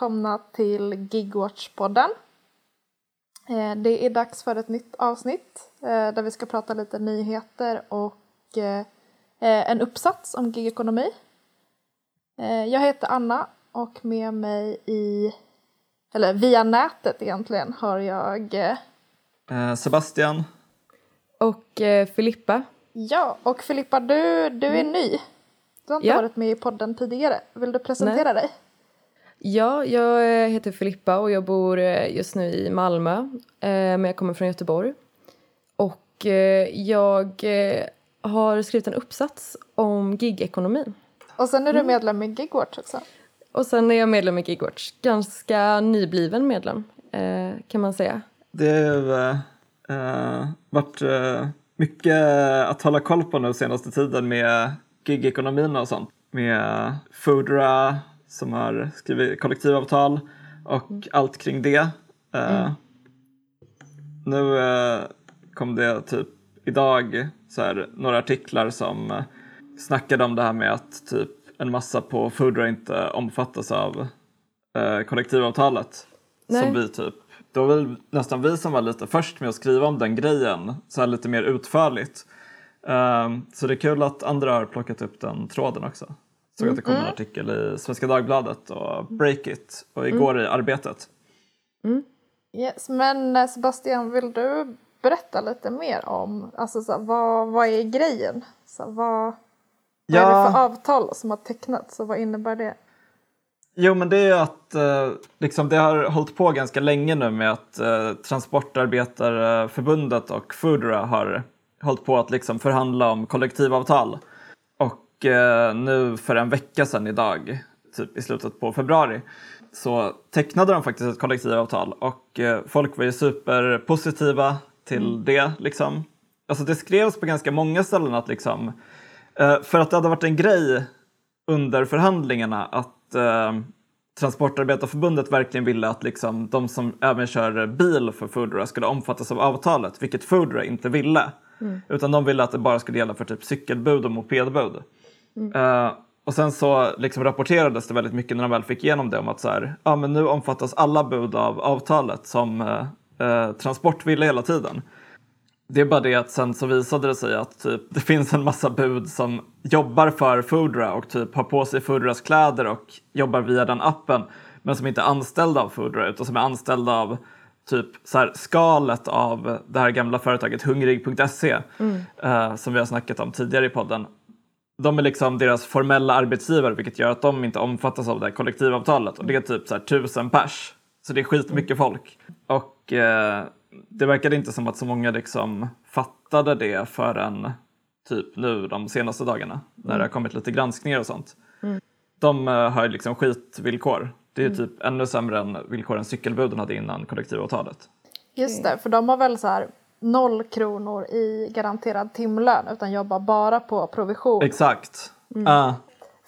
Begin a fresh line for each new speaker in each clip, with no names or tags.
välkomna till Gigwatch-podden. Eh, det är dags för ett nytt avsnitt eh, där vi ska prata lite nyheter och eh, en uppsats om gigekonomi. Jag heter Anna och med mig i, eller via nätet egentligen, har jag
Sebastian.
Och Filippa.
Ja, och Filippa du, du är mm. ny. Du har inte ja. varit med i podden tidigare. Vill du presentera Nej. dig?
Ja, jag heter Filippa och jag bor eh, just nu i Malmö, eh, men jag kommer från Göteborg. Och eh, jag har skrivit en uppsats om gigekonomin.
Och sen är du mm. medlem i Gigwatch också?
Och sen är jag medlem i Gigwatch. Ganska nybliven medlem, kan man säga.
Det har äh, varit äh, mycket att hålla koll på nu senaste tiden med gigekonomin och sånt. Med Foodra som har skrivit kollektivavtal och mm. allt kring det. Uh, mm. Nu uh, kom det typ idag så här, några artiklar som uh, snackade om det här med att typ en massa på Foodra inte omfattas av uh, kollektivavtalet. Nej. Som vi typ, det var väl nästan vi som var lite först med att skriva om den grejen så här lite mer utförligt. så det är kul att andra har plockat upp den tråden också. Såg att det kom en mm. artikel i Svenska Dagbladet och Breakit och igår mm. i Arbetet.
Mm. Yes, men eh, Sebastian, vill du berätta lite mer om alltså, så, vad, vad är grejen? Så, vad, ja. vad är det för avtal som har tecknats och vad innebär det?
Jo, men det är att eh, liksom, det har hållit på ganska länge nu med att eh, Transportarbetarförbundet och Foodra har hållit på att liksom, förhandla om kollektivavtal. Eh, nu för en vecka sedan idag, typ i slutet på februari, så tecknade de faktiskt ett kollektivavtal och eh, folk var ju superpositiva till mm. det. Liksom. Alltså det skrevs på ganska många ställen att liksom, eh, för att det hade varit en grej under förhandlingarna att eh, Transportarbetarförbundet verkligen ville att liksom, de som även kör bil för Foodora skulle omfattas av avtalet, vilket Foodora inte ville. Mm. Utan de ville att det bara skulle gälla för typ cykelbud och mopedbud. Uh, och sen så liksom rapporterades det väldigt mycket när de väl fick igenom det om att så här, ja, men nu omfattas alla bud av avtalet som uh, uh, Transport ville hela tiden. Det är bara det att sen så visade det sig att typ, det finns en massa bud som jobbar för Foodra och typ har på sig Foodras kläder och jobbar via den appen men som inte är anställda av Foodra utan som är anställda av typ så här, skalet av det här gamla företaget hungrig.se mm. uh, som vi har snackat om tidigare i podden de är liksom deras formella arbetsgivare vilket gör att de inte omfattas av det här kollektivavtalet och det är typ så här tusen pers. Så det är skitmycket folk. Och eh, det verkade inte som att så många liksom fattade det förrän typ nu de senaste dagarna när det har kommit lite granskningar och sånt. Mm. De eh, har liksom skitvillkor. Det är mm. typ ännu sämre än villkoren cykelbuden hade innan kollektivavtalet.
Just det, för de har väl så här noll kronor i garanterad timlön utan jobbar bara på provision.
Exakt. Mm. Uh.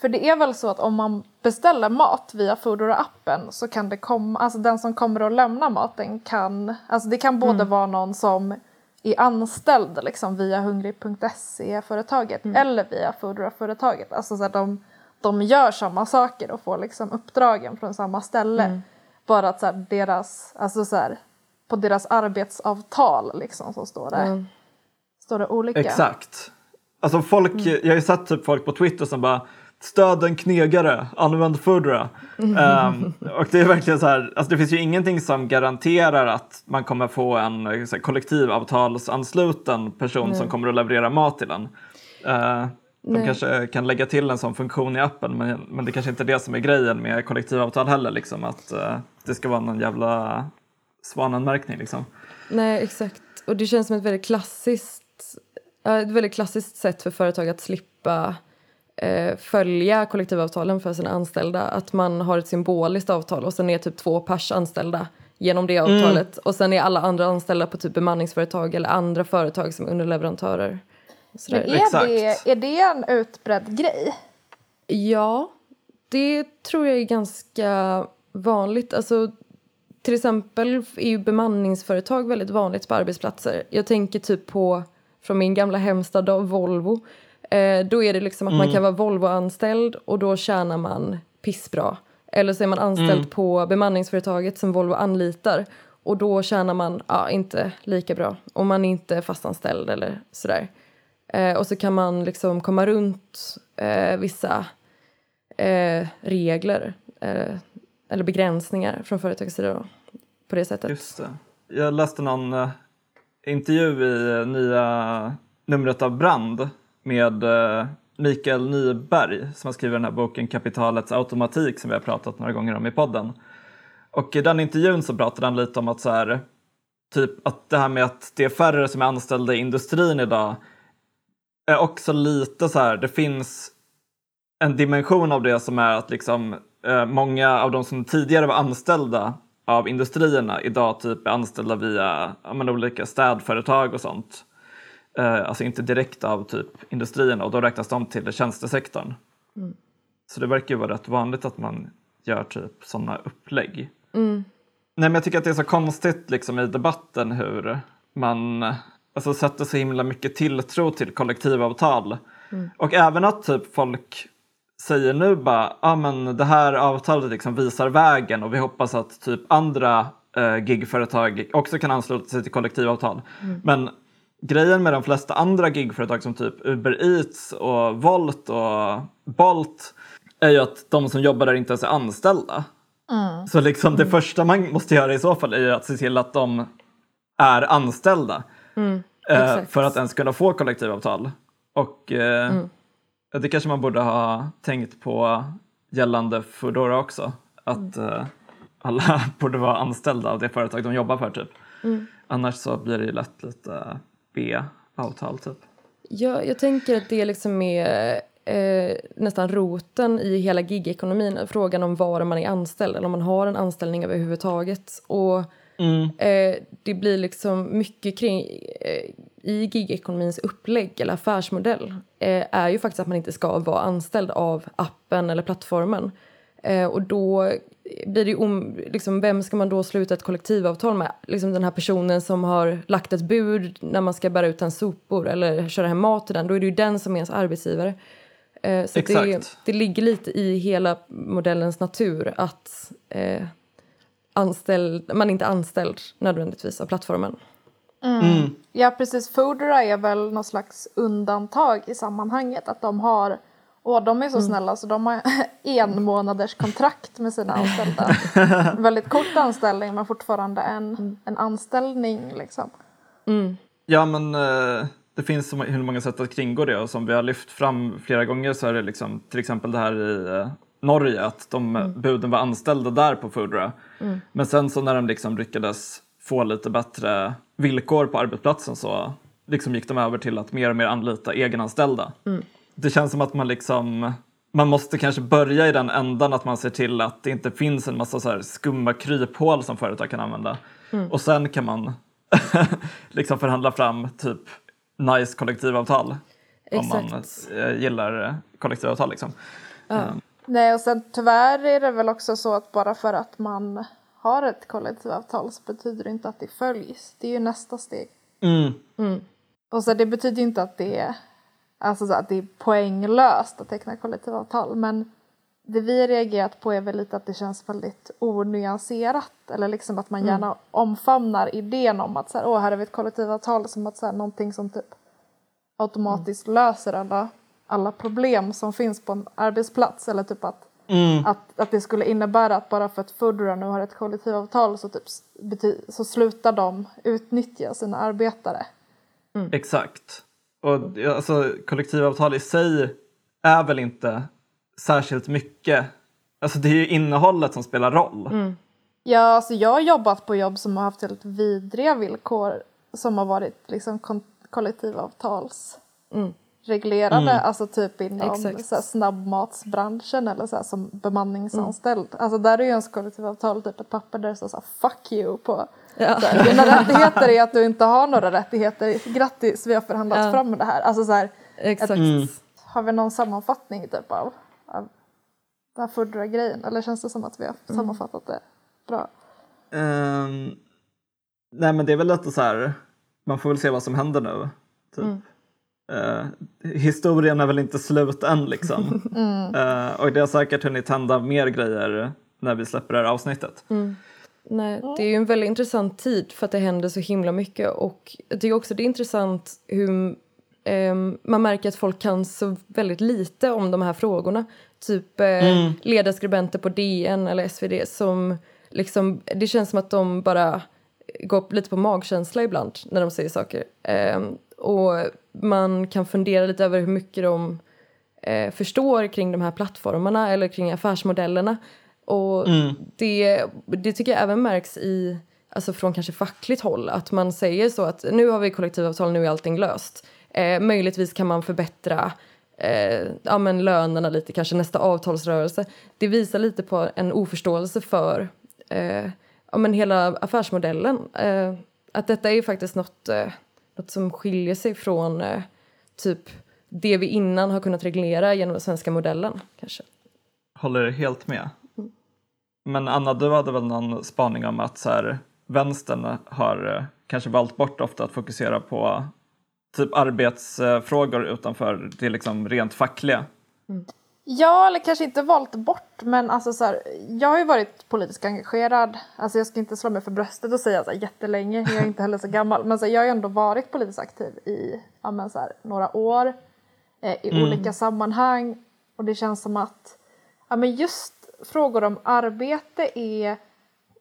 För det är väl så att om man beställer mat via Foodora-appen så kan det komma, alltså den som kommer att lämna maten kan, alltså det kan både mm. vara någon som är anställd liksom via hungrig.se-företaget mm. eller via Foodora-företaget. Alltså så att de, de gör samma saker och får liksom uppdragen från samma ställe. Mm. Bara att så här, deras, alltså så här, på deras arbetsavtal liksom så står det, mm. står det olika.
Exakt. Alltså folk, mm. jag har ju sett typ folk på Twitter som bara stöd en knegare, använd Foodra. Mm. Um, och det är verkligen så här, alltså det finns ju ingenting som garanterar att man kommer få en här, kollektivavtalsansluten person som kommer att leverera mat till en. Uh, de Nej. kanske kan lägga till en sån funktion i appen men, men det kanske inte är det som är grejen med kollektivavtal heller. Liksom, att uh, det ska vara någon jävla svananmärkning liksom.
Nej, exakt. Och det känns som ett väldigt klassiskt, ett väldigt klassiskt sätt för företag att slippa eh, följa kollektivavtalen för sina anställda. Att man har ett symboliskt avtal och sen är typ två pers anställda genom det avtalet mm. och sen är alla andra anställda på typ bemanningsföretag eller andra företag som underleverantörer.
Men är det, är det en utbredd grej?
Ja, det tror jag är ganska vanligt. Alltså, till exempel är ju bemanningsföretag väldigt vanligt på arbetsplatser. Jag tänker typ på, från min gamla hemstad då, Volvo. Eh, då är det liksom att mm. man kan vara Volvo-anställd och då tjänar man pissbra. Eller så är man anställd på bemanningsföretaget som Volvo anlitar och då tjänar man ja, inte lika bra om man inte är fastanställd eller sådär. Eh, och så kan man liksom komma runt eh, vissa eh, regler eh, eller begränsningar från företagets sida på det sättet.
Just det. Jag läste någon eh, intervju i eh, nya numret av Brand med eh, Mikael Nyberg som har skrivit den här boken Kapitalets automatik som vi har pratat några gånger om i podden. Och i den intervjun så pratade han lite om att så här, typ att det här med att det är färre som är anställda i industrin idag är också lite så här, det finns en dimension av det som är att liksom många av de som tidigare var anställda av industrierna idag typ är anställda via men, olika städföretag och sånt. Eh, alltså inte direkt av typ industrierna och då räknas de till tjänstesektorn. Så det verkar ju vara rätt vanligt att man gör typ sådana upplägg. Nej men jag tycker att det är så konstigt liksom i debatten hur man alltså, sätter så himla mycket tilltro till kollektivavtal. Och även att typ folk säger nu bara, ah, men det här avtalet liksom visar vägen och vi hoppas att typ andra eh, gigföretag också kan ansluta sig till kollektivavtal. Men grejen med de flesta andra gigföretag som typ Uber Eats och Volt och Bolt är ju att de som jobbar där inte ens är anställda. Så liksom det första man måste göra i så fall är ju att se till att de är anställda. eh,
exakt.
för att ens kunna få kollektivavtal. Och eh, det kanske man borde ha tänkt på gällande Foodora också. Att eh, alla borde vara anställda av det företag de jobbar för typ. Annars så blir det ju lätt lite B-avtal typ.
Ja, jag tänker att det liksom är eh, nästan roten i hela gigekonomin. Frågan om var man är anställd eller om man har en anställning överhuvudtaget. Och eh, det blir liksom mycket kring eh, i gigekonomins upplägg eller affärsmodell eh, är ju faktiskt att man inte ska vara anställd av appen eller plattformen. Eh, och då blir det om, liksom, vem ska man då sluta ett kollektivavtal med? Liksom den här personen som har lagt ett bud när man ska bära ut en sopor eller köra hem mat till den. Då är det ju den som är ens arbetsgivare. Eh, så det, det ligger lite i hela modellens natur att eh, anställd, man är inte anställd nödvändigtvis av plattformen.
Ja precis, Foodora är väl någon slags undantag i sammanhanget. Att de har, och de är så snälla så de har en månaders kontrakt med sina anställda. Väldigt kort anställning men fortfarande en, en anställning liksom.
Ja men eh, det finns så hur många sätt att kringgå det och som vi har lyft fram flera gånger så är det liksom till exempel det här i eh, Norge att de buden var anställda där på Foodora. Men sen så när de liksom lyckades få lite bättre villkor på arbetsplatsen så liksom gick de över till att mer och mer anlita egenanställda. Det känns som att man liksom man måste kanske börja i den ändan att man ser till att det inte finns en massa så skumma kryphål som företag kan använda. Och sen kan man liksom förhandla fram typ nice kollektivavtal. Om man
Exakt.
eh, gillar kollektivavtal liksom.
Nej och sen tyvärr är det väl också så att bara för att man har ett kollektivavtal så betyder det inte att det följs. Det är ju nästa steg.
Mm.
Och så det betyder ju inte att det är, alltså så att det är poänglöst att teckna kollektivavtal men det vi har reagerat på är väl lite att det känns väldigt onyanserat eller liksom att man gärna omfamnar idén om att så här, åh här har vi ett kollektivavtal som att så här, någonting som typ automatiskt löser alla, alla problem som finns på en arbetsplats eller typ att, att, att det skulle innebära att bara för att Foodora nu har ett kollektivavtal så, typ, så slutar de utnyttja sina arbetare.
Exakt. Och ja, alltså, kollektivavtal i sig är väl inte särskilt mycket. Alltså det är ju innehållet som spelar roll.
Ja, alltså jag har jobbat på jobb som har haft helt vidriga villkor som har varit liksom kon- kollektivavtalsreglerade, alltså typ inom
Exakt.
så här, snabbmatsbranschen eller så här, som bemanningsanställd. Alltså där är ju ens kollektivavtal typ ett papper där det står så här, fuck you på.
Ja.
Så här, dina rättigheter är att du inte har några rättigheter, grattis vi har förhandlat
Ja.
fram det här. Alltså så här,
Exakt.
har vi någon sammanfattning typ av, av den här Foodora-grejen eller känns det som att vi har sammanfattat det bra?
Ehm, nej men det är väl lite så här, man får väl se vad som händer nu. Typ. Eh, historien är väl inte slut än liksom. Eh, och det har säkert hunnit hända mer grejer när vi släpper det här avsnittet.
Nej, det är ju en väldigt intressant tid för att det händer så himla mycket och jag tycker också det är intressant hur ehm, man märker att folk kan så väldigt lite om de här frågorna. Typ eh, ledarskribenter på DN eller SvD som liksom, det känns som att de bara går lite på magkänsla ibland när de säger saker. Ehm, och man kan fundera lite över hur mycket de eh, förstår kring de här plattformarna eller kring affärsmodellerna. Och det, det tycker jag även märks i, alltså från kanske fackligt håll, att man säger så att nu har vi kollektivavtal, nu är allting löst. Eh, möjligtvis kan man förbättra eh, ja, men lönerna lite, kanske nästa avtalsrörelse. Det visar lite på en oförståelse för eh, ja, men hela affärsmodellen. Eh, att detta är ju faktiskt något, något som skiljer sig från eh, typ det vi innan har kunnat reglera genom den svenska modellen. kanske.
Håller helt med. Men Anna, du hade väl någon spaning om att så här, vänstern har eh, kanske valt bort ofta att fokusera på typ arbetsfrågor utanför det liksom rent fackliga.
Ja, eller kanske inte valt bort, men alltså så här, jag har ju varit politiskt engagerad. Alltså jag ska inte slå mig för bröstet och säga så här, jättelänge, jag är inte heller så gammal, men så här, jag har ju ändå varit politiskt aktiv i ja, men så här, några år eh, i olika sammanhang. Och det känns som att ja, men just frågor om arbete är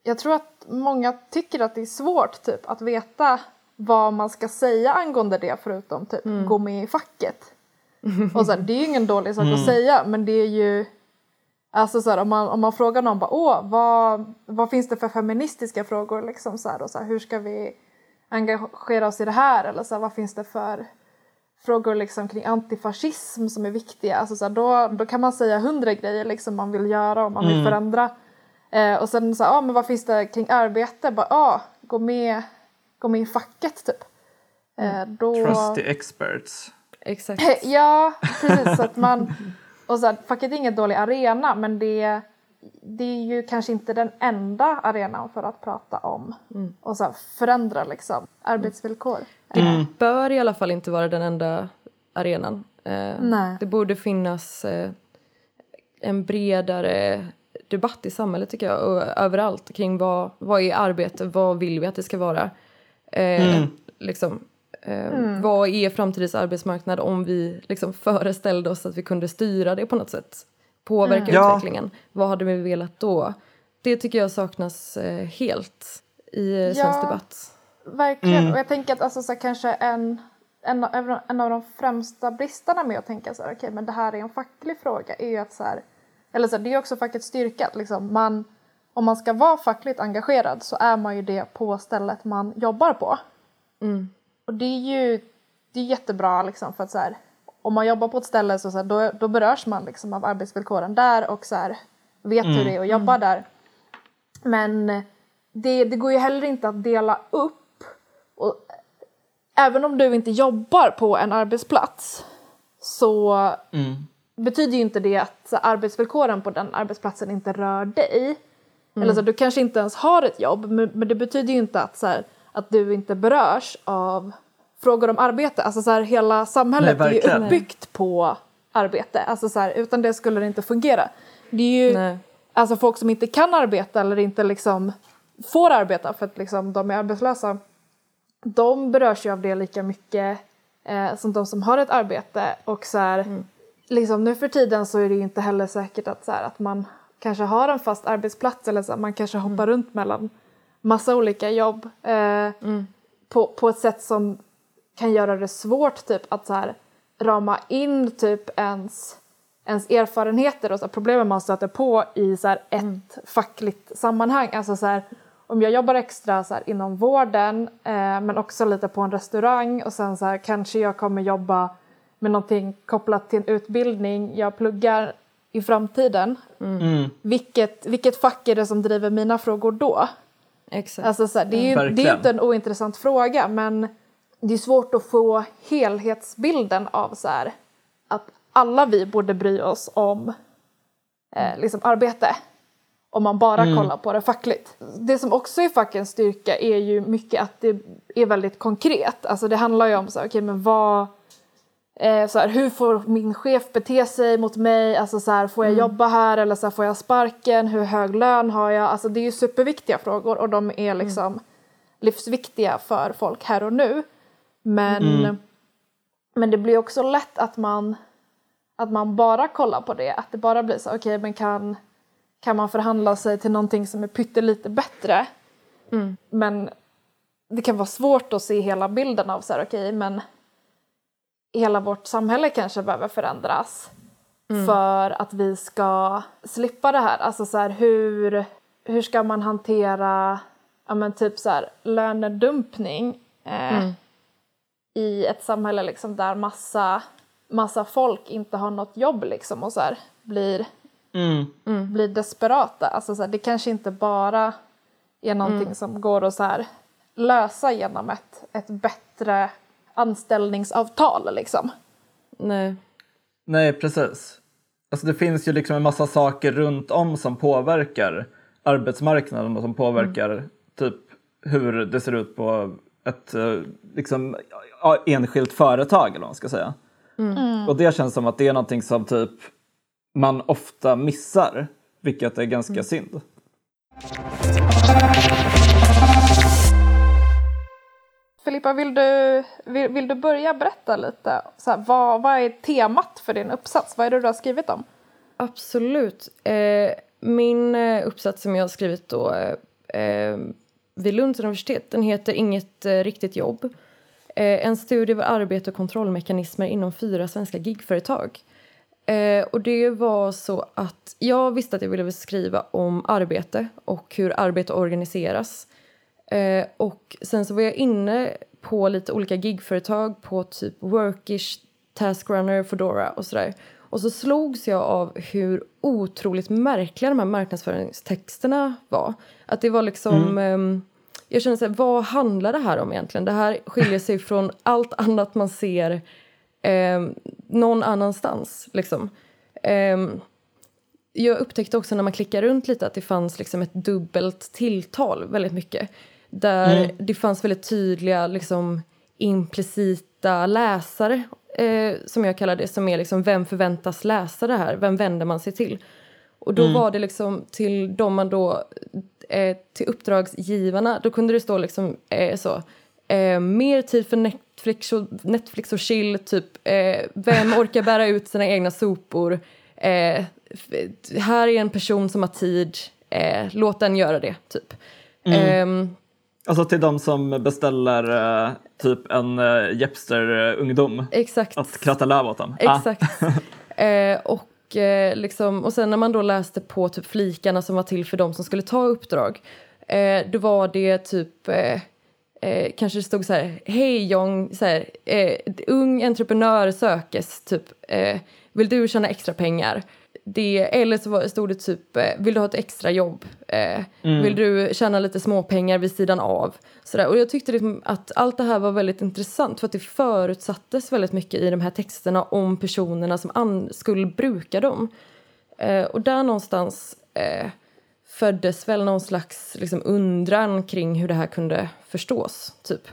jag tror att många tycker att det är svårt typ att veta vad man ska säga angående det förutom typ gå med i facket. Och så här, det är ju ingen dålig sak att säga men det är ju Alltså så här, om, man, om man frågar någon bara åh vad, vad finns det för feministiska frågor? Liksom så här, och så här, hur ska vi engagera oss i det här? Eller så vad finns det för frågor liksom kring antifascism som är viktiga? Alltså så då, då kan man säga hundra grejer liksom man vill göra och man vill förändra. Eh, och sen så ah, men vad finns det kring arbete? Bara ah, gå med gå med i facket typ. Eh, då
Trusty experts.
Exakt.
Ja, precis. Så att man, och så här, facket är ingen dålig arena men det, det är ju kanske inte den enda arenan för att prata om och så här, förändra liksom, arbetsvillkor.
Det bör i alla fall inte vara den enda arenan. Eh,
Nej.
Det borde finnas eh, en bredare debatt i samhället tycker jag och överallt kring vad, vad är arbete, vad vill vi att det ska vara? Eh, liksom, eh, Vad är framtidens arbetsmarknad om vi liksom föreställde oss att vi kunde styra det på något sätt? Påverka
Ja.
utvecklingen. Vad hade vi velat då? Det tycker jag saknas eh, helt i eh, svensk
Ja.
debatt.
Verkligen. Och jag tänker att alltså, så kanske en, en, av- en av de främsta bristerna med att tänka så här, okej men det här är en facklig fråga är ju att så här, eller så här, det är också fackets styrka att liksom man, om man ska vara fackligt engagerad så är man ju det på stället man jobbar på. Och det är ju det är jättebra liksom för att så här, om man jobbar på ett ställe så, så här, då, då berörs man liksom av arbetsvillkoren där och så här, vet hur det är att jobba där. Men det, det går ju heller inte att dela upp. Och även om du inte jobbar på en arbetsplats så betyder ju inte det att arbetsvillkoren på den arbetsplatsen inte rör dig. Eller så, du kanske inte ens har ett jobb men, men det betyder ju inte att, så här, att du inte berörs av frågor om arbete. Alltså så här, hela samhället
Nej,
är ju uppbyggt på arbete. Alltså så här, utan det skulle det inte fungera. Det är ju
Nej.
alltså folk som inte kan arbeta eller inte liksom får arbeta för att liksom de är arbetslösa. De berörs ju av det lika mycket eh, som de som har ett arbete och så här, liksom nu för tiden så är det ju inte heller säkert att, så här, att man kanske har en fast arbetsplats eller så här, man kanske hoppar runt mellan massa olika jobb eh, på, på ett sätt som kan göra det svårt typ att så här, rama in typ ens, ens erfarenheter och så här, problemen man stöter på i så här, ett fackligt sammanhang. Alltså så här, om jag jobbar extra så här, inom vården eh, men också lite på en restaurang och sen så här, kanske jag kommer jobba med någonting kopplat till en utbildning jag pluggar i framtiden. Vilket, vilket fack är det som driver mina frågor då?
Exakt.
Alltså så här, det, är ju, det är inte en ointressant fråga men det är svårt att få helhetsbilden av så här, att alla vi borde bry oss om eh, liksom arbete om man bara kollar på det fackligt. Det som också är fackens styrka är ju mycket att det är väldigt konkret. Alltså det handlar ju om så här, okej men vad eh, så här, hur får min chef bete sig mot mig, alltså så här, får jag jobba här eller så här, får jag sparken, hur hög lön har jag, alltså det är ju superviktiga frågor och de är liksom livsviktiga för folk här och nu. Men, men det blir också lätt att man, att man bara kollar på det, att det bara blir så okej men kan, kan man förhandla sig till någonting som är pyttelite bättre? Men det kan vara svårt att se hela bilden av så här, okej men hela vårt samhälle kanske behöver förändras för att vi ska slippa det här. Alltså så här, hur, hur ska man hantera ja, men typ så här, lönedumpning eh, i ett samhälle liksom där massa, massa folk inte har något jobb liksom och så här, blir,
Mm.
blir desperata. Alltså så här, det kanske inte bara är någonting som går att så här, lösa genom ett, ett bättre anställningsavtal liksom.
Nej.
Nej, precis. Alltså det finns ju liksom en massa saker runt om som påverkar arbetsmarknaden och som påverkar typ hur det ser ut på ett eh, liksom, enskilt företag eller vad man ska säga. Och det känns som att det är någonting som typ man ofta missar, vilket är ganska synd.
Filippa, vill du, vill, vill du börja berätta lite? Så här, vad, vad är temat för din uppsats? Vad är det du har skrivit om?
Absolut. Eh, min eh, uppsats som jag har skrivit då eh, eh, vid Lunds universitet den heter Inget eh, riktigt jobb. Eh, en studie över arbete och kontrollmekanismer inom fyra svenska gigföretag. Eh, och det var så att jag visste att jag ville skriva om arbete och hur arbete organiseras. Eh, och sen så var jag inne på lite olika gigföretag på typ Workish, Taskrunner, Foodora och sådär. Och så slogs jag av hur otroligt märkliga de här marknadsföringstexterna var. Att det var liksom... ehm, jag kände så här, vad handlar det här om egentligen? Det här skiljer sig från allt annat man ser eh, någon annanstans. Liksom. Ehm, jag upptäckte också när man klickar runt lite att det fanns liksom ett dubbelt tilltal väldigt mycket. Där det fanns väldigt tydliga liksom, implicita läsare, eh, som jag kallar det, som är liksom vem förväntas läsa det här? Vem vänder man sig till? Och då var det liksom till de man då, eh, till uppdragsgivarna, då kunde det stå liksom eh, så, eh, mer tid för Netflix och, Netflix och chill, typ eh, vem orkar bära ut sina egna sopor, eh, här är en person som har tid, eh, låt den göra det, typ. Ehm,
Alltså till de som beställer eh, typ en uh, Jepster-ungdom
exakt.
att kratta löv åt dem. Ah.
Exakt. eh, och, eh, liksom, och sen när man då läste på typ flikarna som var till för de som skulle ta uppdrag eh, då var det typ eh, kanske det stod så här hej Jong, så här, ung entreprenör sökes typ vill du tjäna extra pengar? Det, eller så stod det typ eh, vill du ha ett extra jobb? Eh, Vill du tjäna lite småpengar vid sidan av? Sådär. Och jag tyckte liksom att allt det här var väldigt intressant för att det förutsattes väldigt mycket i de här texterna om personerna som skulle bruka dem. Eh, och där någonstans eh, föddes väl någon slags liksom, undran kring hur det här kunde förstås. Typ.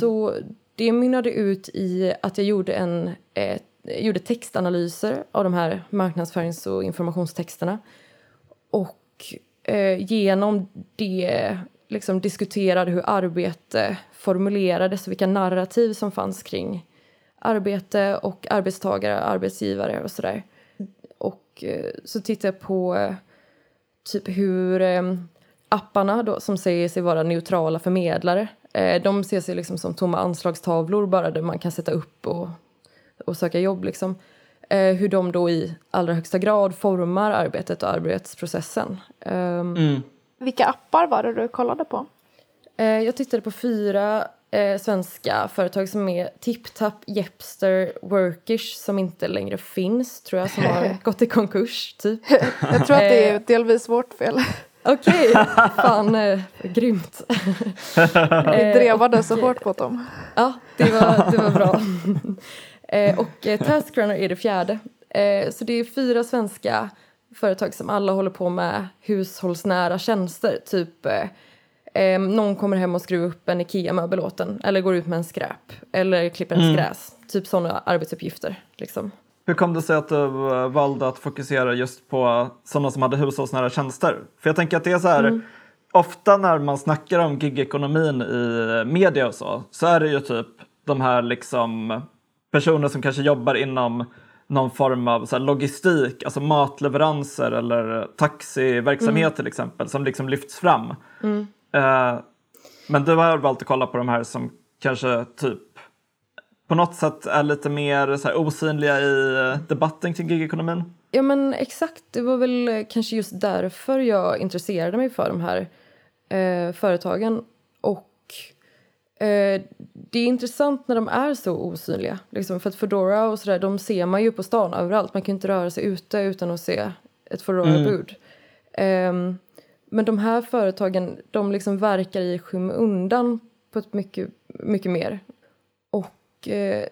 Så det mynnade ut i att jag gjorde, en, eh, gjorde textanalyser av de här marknadsförings och informationstexterna. Och eh, genom det liksom, diskuterade hur arbete formulerades och vilka narrativ som fanns kring arbete och arbetstagare, arbetsgivare och sådär. Och eh, så tittade jag på eh, typ hur eh, apparna då, som säger sig vara neutrala förmedlare, eh, de ser sig liksom som tomma anslagstavlor bara där man kan sätta upp och, och söka jobb liksom. Eh, hur de då i allra högsta grad formar arbetet och arbetsprocessen. Ehm,
Mm.
Vilka appar var det du kollade på?
Eh, jag tittade på fyra eh, svenska företag som är TipTap, Jepster, Workish som inte längre finns tror jag, som har gått i konkurs typ.
Jag tror att det är delvis vårt fel.
Okej, fan eh, grymt.
Vi drevade så hårt på dem.
Ja, det var, det var bra. Eh, och eh, Taskrunner är det fjärde. Eh, så det är fyra svenska företag som alla håller på med hushållsnära tjänster. Typ eh, eh, någon kommer hem och skruvar upp en Ikea-möbel åt en eller går ut med en skräp eller klipper ens gräs. typ sådana arbetsuppgifter. Liksom.
Hur kom det sig att du eh, valde att fokusera just på sådana som hade hushållsnära tjänster? För jag tänker att det är så här, mm. ofta när man snackar om gigekonomin i media och så, så är det ju typ de här liksom personer som kanske jobbar inom någon form av så logistik, alltså matleveranser eller taxiverksamhet mm. till exempel, som liksom lyfts fram. Mm. Uh, men du har valt att kolla på de här som kanske typ på något sätt är lite mer så här, osynliga i debatten kring gigekonomin?
Ja men exakt, det var väl kanske just därför jag intresserade mig för de här eh, företagen. Eh, det är intressant när de är så osynliga. Liksom, för att Foodora och sådär, de ser man ju på stan överallt. Man kan inte röra sig ute utan att se ett Foodora-bud. Mm. Ehm, um, men de här företagen, de liksom verkar i skymundan på ett mycket, mycket mer. Och uh,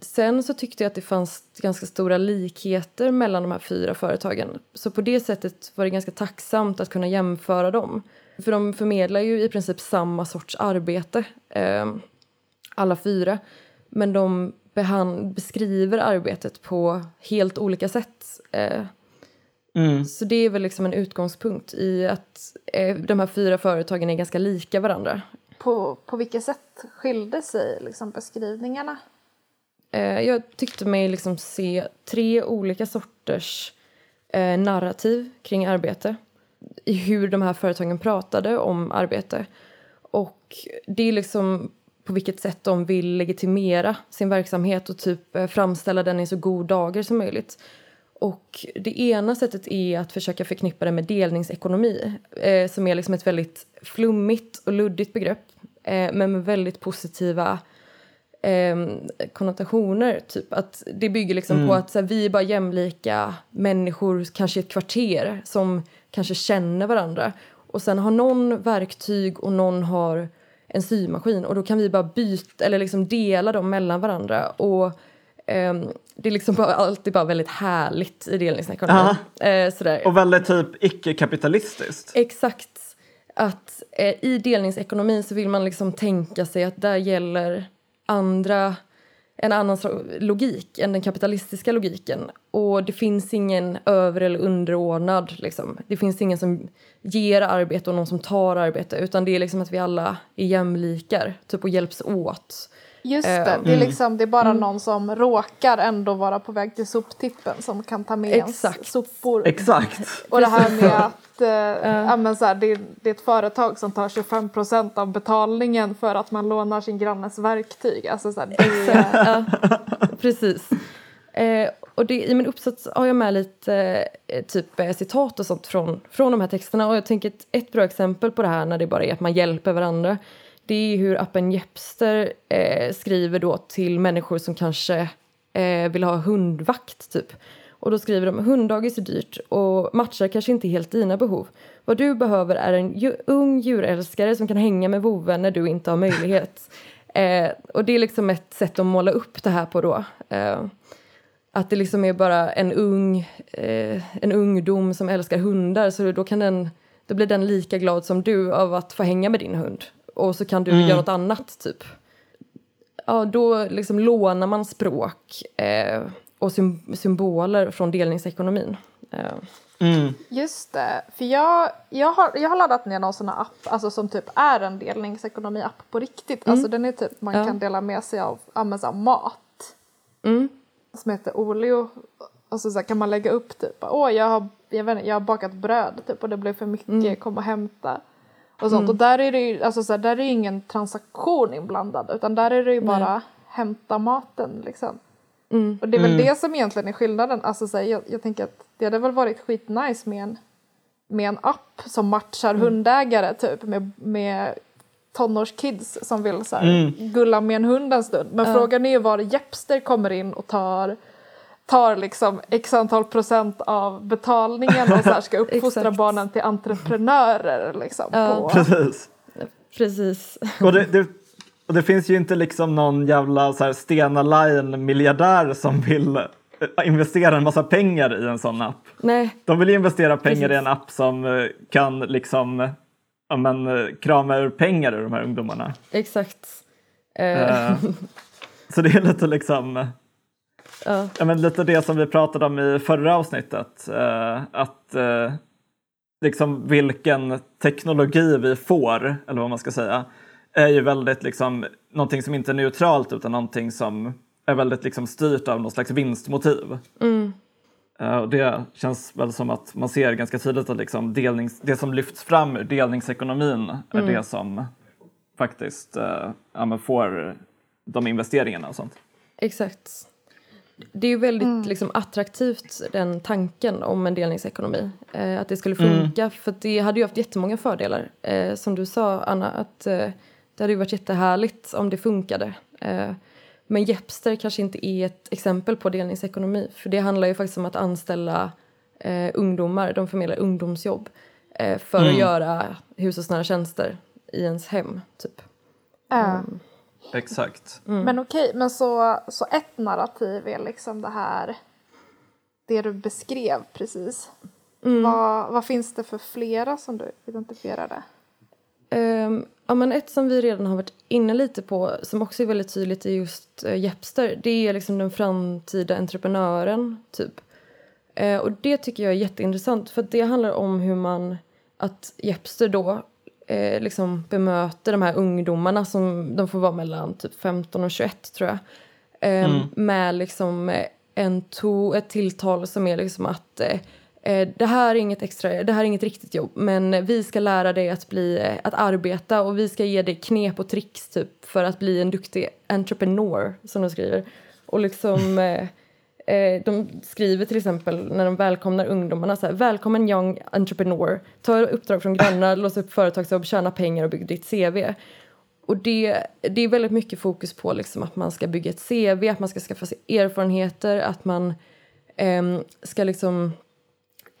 sen så tyckte jag att det fanns ganska stora likheter mellan de här fyra företagen. Så på det sättet var det ganska tacksamt att kunna jämföra dem. För de förmedlar ju i princip samma sorts arbete, eh, alla fyra. Men de beskriver arbetet på helt olika sätt. Eh, mm. Så det är väl liksom en utgångspunkt i att eh, de här fyra företagen är ganska lika varandra.
På, på vilket sätt skilde sig liksom beskrivningarna?
Eh, jag tyckte mig liksom se tre olika sorters eh, narrativ kring arbete i hur de här företagen pratade om arbete. Och det är liksom på vilket sätt de vill legitimera sin verksamhet och typ eh, framställa den i så god dager som möjligt. Och det ena sättet är att försöka förknippa det med delningsekonomi eh, som är liksom ett väldigt flummigt och luddigt begrepp eh, men med väldigt positiva eh, konnotationer. Typ. Att det bygger liksom mm. på att så här, vi är bara jämlika människor, kanske ett kvarter som kanske känner varandra. Och sen har någon verktyg och någon har en symaskin och då kan vi bara byta eller liksom dela dem mellan varandra. Och um, det är liksom bara, alltid bara väldigt härligt i delningsekonomin.
Uh, och väldigt typ icke-kapitalistiskt.
Exakt. Att uh, i delningsekonomin så vill man liksom tänka sig att där gäller andra en annan logik än den kapitalistiska logiken. Och det finns ingen över eller underordnad. Liksom. Det finns ingen som ger arbete och någon som tar arbete. Utan det är liksom att vi alla är jämlikar typ, och hjälps åt.
Just det, um, det, är liksom, det är bara mm. någon som råkar ändå vara på väg till soptippen som kan ta med Exakt. ens sopor.
Exakt.
Och det här med att uh, ja, men så här, det, det, är ett företag som tar 25 procent av betalningen för att man lånar sin grannes verktyg. Alltså, så här, det,
precis. Eh, och det, I min uppsats har jag med lite eh, typ eh, citat och sånt från, från de här texterna och jag tänker ett, ett bra exempel på det här när det bara är att man hjälper varandra det är hur appen Jepster eh, skriver då till människor som kanske eh, vill ha hundvakt typ. Och då skriver de hunddagis är dyrt och matchar kanske inte helt dina behov. Vad du behöver är en ju, ung djurälskare som kan hänga med vovven när du inte har möjlighet. eh, och det är liksom ett sätt att måla upp det här på då. Eh, att det liksom är bara en ung, eh, en ungdom som älskar hundar så då kan den då blir den lika glad som du av att få hänga med din hund och så kan du mm. göra något annat typ. Ja, då liksom lånar man språk eh, och symboler från delningsekonomin. Eh.
Mm. Just det, för jag, jag, har, jag har laddat ner någon sån här app alltså som typ är en delningsekonomi-app på riktigt. Mm. Alltså den är typ man ja. kan dela med sig av, av mat. Mm. Som heter Olio. Och så, så kan man lägga upp typ, åh jag har, jag, vet, jag har bakat bröd typ och det blev för mycket, mm. kom och hämta och sånt. Mm. Och där är det ju alltså, så här, där är ingen transaktion inblandad utan där är det ju bara Nej. hämta maten liksom. Mm. Och det är väl mm. det som egentligen är skillnaden. Alltså, så här, jag, jag, tänker att det hade väl varit skitnice med en, med en app som matchar mm. hundägare typ med, med tonårskids som vill så här, mm. gulla med en hund en stund. Men frågan är ju var Jepster kommer in och tar tar liksom x antal procent av betalningen och så här ska uppfostra barnen till entreprenörer. Liksom,
ja. på. Precis.
Precis.
Och det, det, och det finns ju inte liksom någon jävla så här Stena Line-miljardär som vill eh, investera en massa pengar i en sån app.
Nej.
De vill investera pengar Precis. i en app som eh, kan liksom ja, men, eh, krama ur pengar ur de här ungdomarna.
Exakt.
Uh, Så det är lite liksom
Ja.
Ja, men lite det som vi pratade om i förra avsnittet. Eh, att eh, liksom vilken teknologi vi får, eller vad man ska säga, är ju väldigt liksom någonting som inte är neutralt utan någonting som är väldigt liksom styrt av någon slags vinstmotiv. Eh, och det känns väl som att man ser ganska tydligt att liksom delnings, det som lyfts fram ur delningsekonomin är det som faktiskt eh, ja, får de investeringarna och sånt.
Exakt. Det är ju väldigt liksom, attraktivt, den tanken om en delningsekonomi. Eh, att det skulle funka, för det hade ju haft jättemånga fördelar. Eh, som du sa, Anna, att eh, det hade ju varit jättehärligt om det funkade. Eh, men Jepster kanske inte är ett exempel på delningsekonomi. För det handlar ju faktiskt om att anställa eh, ungdomar, de förmedlar ungdomsjobb eh, för att göra hushållsnära tjänster i ens hem, typ.
Eh,
Exakt.
Men okej, men så, så ett narrativ är liksom det här, det du beskrev precis. Vad, vad finns det för flera som du identifierade?
Ehm, ja, men ett som vi redan har varit inne lite på som också är väldigt tydligt i just uh, Jepster det är liksom den framtida entreprenören typ. Eh, och det tycker jag är jätteintressant för det handlar om hur man att Jepster då eh, liksom bemöter de här ungdomarna som de får vara mellan typ 15 och 21 tror jag. Ehm, Med liksom en to, ett tilltal som är liksom att det här är inget extra, det här är inget riktigt jobb men vi ska lära dig att, bli, eh, att arbeta och vi ska ge dig knep och tricks typ för att bli en duktig entrepreneur som de skriver. Och liksom eh, eh, de skriver till exempel när de välkomnar ungdomarna så här, välkommen young entrepreneur, ta uppdrag från grannar, lås upp företagsjobb, tjäna pengar och bygg ditt CV. Och det, det är väldigt mycket fokus på liksom att man ska bygga ett CV, att man ska skaffa sig erfarenheter, att man ehm, ska liksom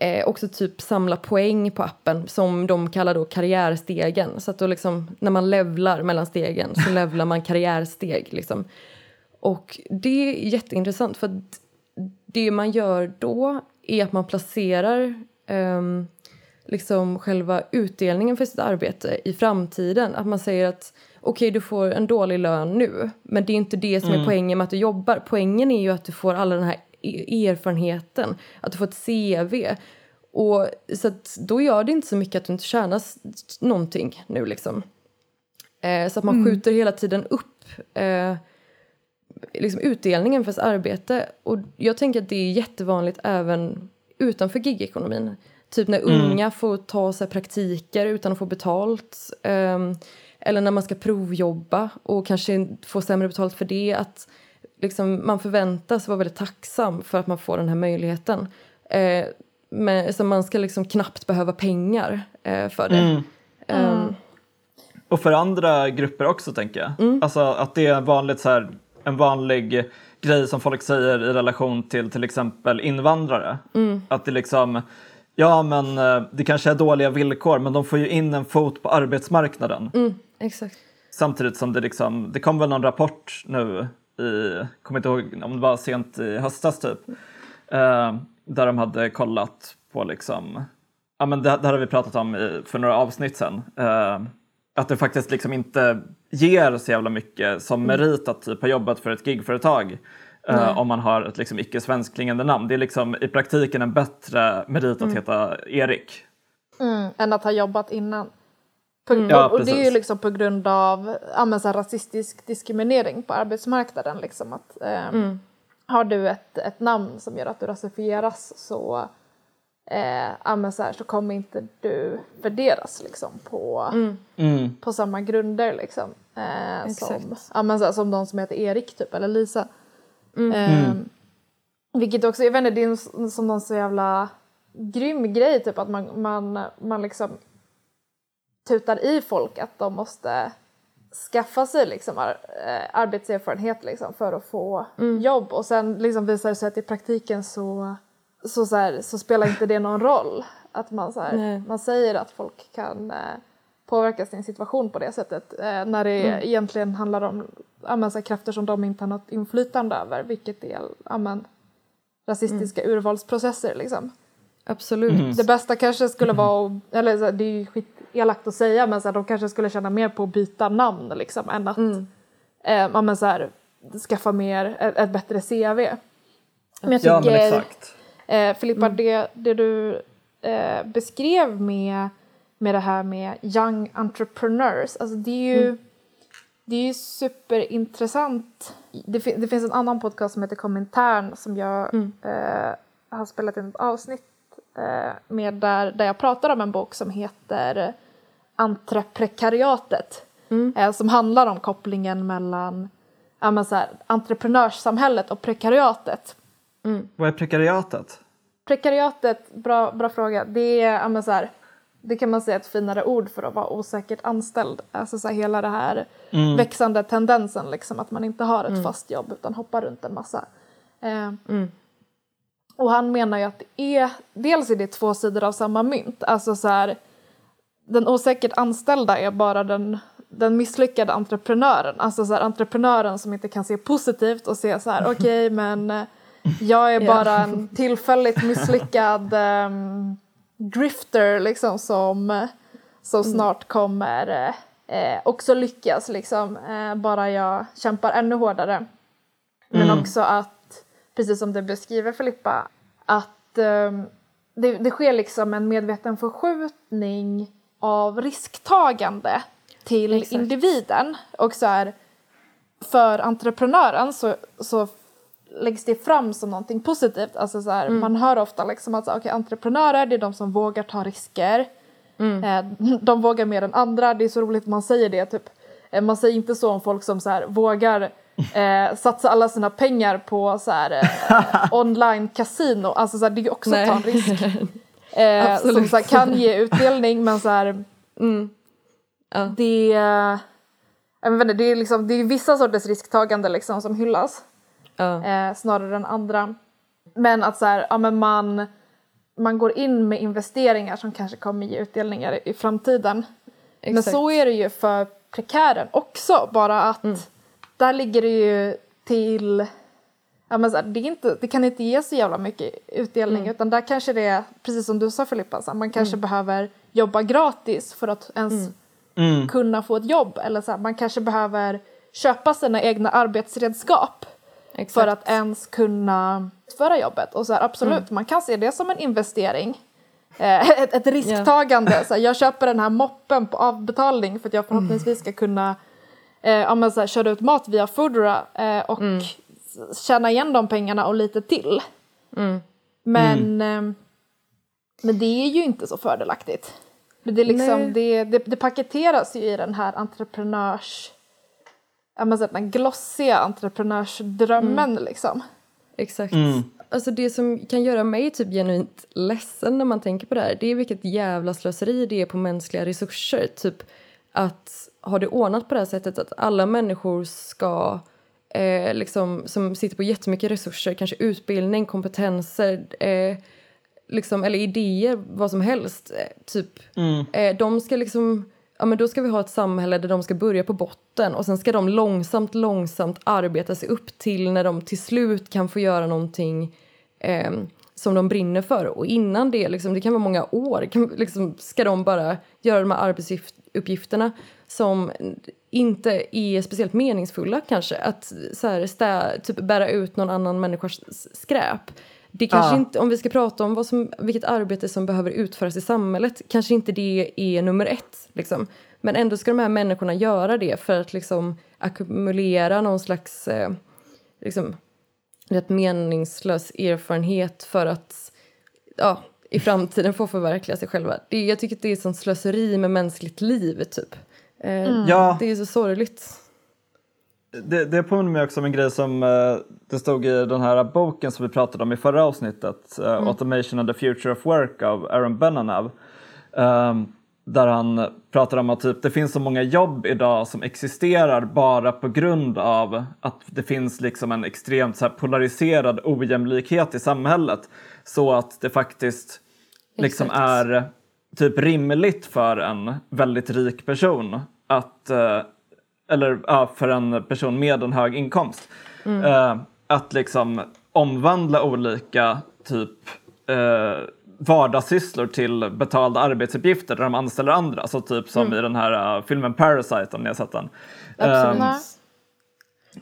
eh, också typ samla poäng på appen som de kallar då karriärstegen. Så att då liksom, när man levlar mellan stegen så levlar man karriärsteg. Liksom. Och det är jätteintressant för att det man gör då är att man placerar ehm, liksom själva utdelningen för sitt arbete i framtiden. Att man säger att okej, du får en dålig lön nu men det är inte det som är poängen med att du jobbar. Poängen är ju att du får all den här erfarenheten, att du får ett CV. Och, så då gör det inte så mycket att du inte tjänar någonting nu liksom. Eh, så att man skjuter hela tiden upp eh, liksom utdelningen för sitt arbete. Och jag tänker att det är jättevanligt även utanför gigekonomin. Typ när unga får ta sig praktiker utan att få betalt. ehm, eller när man ska provjobba och kanske få sämre betalt för det. Att liksom, man förväntas vara väldigt tacksam för att man får den här möjligheten. Eh, men, så man ska liksom knappt behöva pengar eh, för det. Ehm,
Och för andra grupper också tänker jag. Alltså att det är en vanligt så här, en vanlig grej som folk säger i relation till till exempel invandrare. Att det liksom, ja men eh, det kanske är dåliga villkor men de får ju in en fot på arbetsmarknaden.
mm, exakt.
Samtidigt som det liksom, det kom väl någon rapport nu i, kommer inte ihåg om det var sent i höstas typ. Eh, där de hade kollat på liksom, ja men det, det här har vi pratat om i, för några avsnitt sen. Eh, att det faktiskt liksom inte ger så jävla mycket som merit att typ ha jobbat för ett gigföretag. Uh, om man har ett liksom icke svenskklingande namn. Det är liksom i praktiken en bättre merit att heta Erik.
Mm, än att ha jobbat innan. På,
Ja,
och, det är ju liksom på grund av ja, så här, rasistisk diskriminering på arbetsmarknaden. Liksom, att, ehm, Har du ett, ett namn som gör att du rasifieras så, eh, ja, så, här, så kommer inte du värderas liksom, på,
Mm.
på samma grunder. Liksom, eh, som, ja, men så här, som de som heter Erik typ, eller Lisa. Ehm, vilket också, jag vet inte, det är en, som någon så jävla grym grej typ att man, man, man liksom tutar i folk att de måste skaffa sig liksom ar, eh, arbetserfarenhet liksom för att få jobb och sen liksom visar det sig att i praktiken så, så, så, här, så spelar inte det någon roll. Att man, så här, man säger att folk kan eh, påverka sin situation på det sättet eh, när det egentligen handlar om ja, men, så här, krafter som de inte har något inflytande över vilket är ja, men, rasistiska urvalsprocesser liksom.
Absolut.
Det bästa kanske skulle vara, att- eller så här, det är ju skit elakt att säga men så här, de kanske skulle tjäna mer på att byta namn liksom än att eh, ja, men så här, skaffa mer, ett, ett bättre CV. Men jag
Ja, men
tycker,
exakt.
eh, Filippa, det, det du eh, beskrev med, med det här med young entrepreneurs, alltså det är ju det är ju superintressant. Det, fin- det finns en annan podcast som heter Komintern som jag eh, har spelat in ett avsnitt eh, med där, där jag pratar om en bok som heter Entreprekariatet. Eh, som handlar om kopplingen mellan ja, men så här, entreprenörssamhället och prekariatet.
Vad är prekariatet?
Prekariatet, bra, bra fråga. Det är, ja, men så här, det kan man säga ett finare ord för att vara osäkert anställd. Alltså så här, hela det här växande tendensen liksom att man inte har ett fast jobb utan hoppar runt en massa. Eh, Och han menar ju att det är, dels är det två sidor av samma mynt. Alltså så här, den osäkert anställda är bara den, den misslyckade entreprenören. Alltså så här, entreprenören som inte kan se positivt och se så här, okej men eh, jag är bara en tillfälligt misslyckad ehm, drifter liksom som, som snart kommer eh, också lyckas liksom. Eh, bara jag kämpar ännu hårdare. Men också att, precis som du beskriver Filippa, att ehm, det, det sker liksom en medveten förskjutning av risktagande till
Exakt.
individen. Och så här, för entreprenören så, så läggs det fram som någonting positivt. Alltså så här, Man hör ofta liksom att okay, entreprenörer det är de som vågar ta risker. Eh, de vågar mer än andra. Det är så roligt man säger det. Typ. Eh, man säger inte så om folk som så här, vågar eh, satsa alla sina pengar på så här, eh, online kasino. Alltså så här, det är ju också att ta en risk. Eh, som så här, kan ge utdelning men så här,
Ja.
det, jag vet inte, det, är liksom, det är vissa sorters risktagande liksom som hyllas
Ja.
eh, snarare än andra. Men att så här, ja, men man, man går in med investeringar som kanske kommer ge utdelningar i, framtiden. Men
Exakt.
så är det ju för prekären också, bara att där ligger det ju till Ja, men så här, det, är inte, det kan inte ge så jävla mycket utdelning utan där kanske det är, precis som du sa Filippa, så här, man kanske behöver jobba gratis för att ens
Mm.
kunna få ett jobb. Eller så här, man kanske behöver köpa sina egna arbetsredskap
Exakt.
för att ens kunna utföra jobbet. Och så här, absolut, man kan se det som en investering. Eh, ett, ett risktagande. Så här, jag köper den här moppen på avbetalning för att jag förhoppningsvis ska kunna eh, ja, men så här, köra ut mat via Foodora eh, och tjäna igen de pengarna och lite till. Men, eh, men det är ju inte så fördelaktigt. Men det, är liksom,
Nej.
det, det, det paketeras ju i den här entreprenörs... Här, den glossiga entreprenörsdrömmen liksom.
Exakt.
Mm.
Alltså det som kan göra mig typ genuint ledsen när man tänker på det här det är vilket jävla slöseri det är på mänskliga resurser. Typ att ha det ordnat på det här sättet att alla människor ska eh, liksom, som sitter på jättemycket resurser, kanske utbildning, kompetenser eh, liksom, eller idéer, vad som helst. Eh, typ, eh, de ska liksom, ja men då ska vi ha ett samhälle där de ska börja på botten och sen ska de långsamt, långsamt arbeta sig upp till när de till slut kan få göra någonting eh, som de brinner för. Och innan det, liksom, det kan vara många år, kan, liksom, ska de bara göra de här arbetsuppgifterna som inte är speciellt meningsfulla kanske. Att så här, stä, typ bära ut någon annan människas skräp. Det kanske
Ja.
inte, om vi ska prata om vad som, vilket arbete som behöver utföras i samhället, kanske inte det är nummer ett. Liksom. Men ändå ska de här människorna göra det för att liksom ackumulera någon slags eh, liksom, rätt meningslös erfarenhet för att ja, i framtiden få förverkliga sig själva. Det, jag tycker att det är sånt slöseri med mänskligt liv, typ. Eh,
Ja.
Det är så sorgligt.
Det, det påminner mig också om en grej som eh, det stod i den här boken som vi pratade om i förra avsnittet, eh, Automation and the Future of Work av Aaron Benanav. Ehm, där han pratar om att typ, det finns så många jobb idag som existerar bara på grund av att det finns liksom en extremt så här, polariserad ojämlikhet i samhället. Så att det faktiskt liksom
Exakt.
är typ rimligt för en väldigt rik person att eh, eller ja, för en person med en hög inkomst. Eh, att liksom omvandla olika typ eh, vardagssysslor till betalda arbetsuppgifter där de anställer andra. Så typ som i den här eh, filmen Parasite om ni har sett den.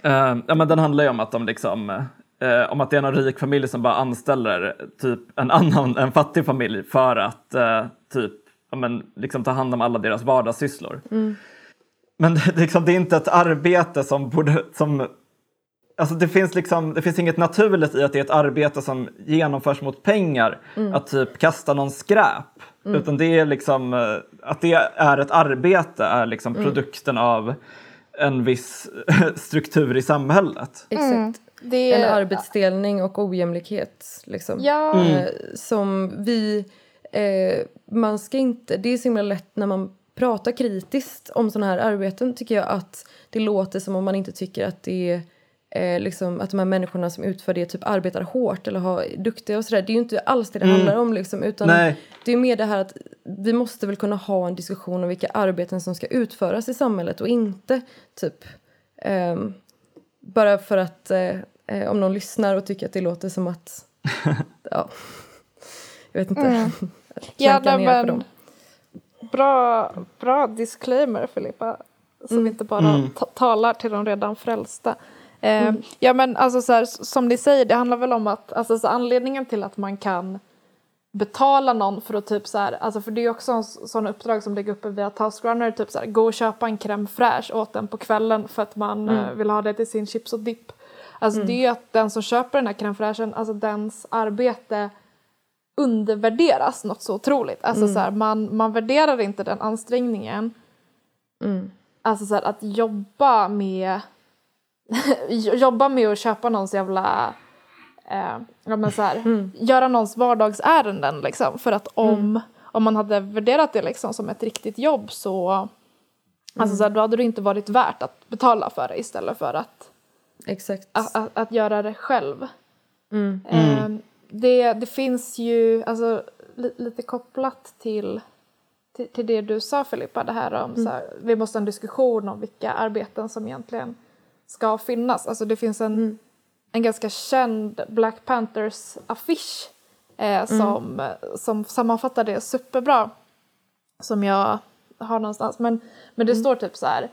Eh, ja, men den handlar ju om att de liksom eh, om att det är någon rik familj som bara anställer typ en annan, en fattig familj för att typ ja, men, liksom ta hand om alla deras vardagssysslor.
Mm.
Men det, liksom, det är inte ett arbete som borde, som Alltså det, finns liksom, det finns inget naturligt i att det är ett arbete som genomförs mot pengar.
Mm.
Att typ kasta någon skräp. Utan det är liksom, eh, att det är ett arbete är liksom
Mm.
produkten av en viss struktur i samhället.
Exakt.
Det
En
är,
arbetsdelning och ojämlikhet. Liksom.
Ja,
Eh, som vi... Eh, man ska inte... Det är så himla lätt när man pratar kritiskt om såna här arbeten tycker jag att det låter som om man inte tycker att det är eh, liksom, att de här människorna som utför det typ arbetar hårt eller har, är duktiga och sådär. Det är ju inte alls det det handlar om liksom, utan
Nej.
det är mer det här att vi måste väl kunna ha en diskussion om vilka arbeten som ska utföras i samhället och inte typ ehm, bara för att eh, eh, om någon lyssnar och tycker att det låter som att ja, jag vet inte.
Mm. Ja, men-
dem.
Bra, bra disclaimer Filippa. Så vi inte bara ta- talar till de redan frälsta. Eh, Ja men alltså så här, som ni säger, det handlar väl om att alltså, så anledningen till att man kan betala någon för att typ så här, alltså för det är också en sån uppdrag som ligger uppe via Taskrunner, typ så här, gå och köpa en crème fraîche åt den på kvällen för att man eh, vill ha det till sin chips och dipp. Alltså det är ju att den som köper den här crème fraîchen, alltså dens arbete undervärderas något så otroligt. Alltså så här, man, man värderar inte den ansträngningen.
Mm.
Alltså så här, att jobba med jobba med att köpa någons jävla eh, ja, men så här, göra någons vardagsärenden liksom. För att om, om man hade värderat det liksom som ett riktigt jobb så Alltså så här, då hade det inte varit värt att betala för det istället för att,
Exakt.
att, att, att göra det själv.
Mm.
Eh, det, det finns ju, alltså li, lite kopplat till, till, till det du sa Filippa, det här om så här, vi måste ha en diskussion om vilka arbeten som egentligen ska finnas. Alltså det finns en, en ganska känd Black Panthers affisch eh, som, som sammanfattar det superbra. Som jag har någonstans. Men, men det står typ så här.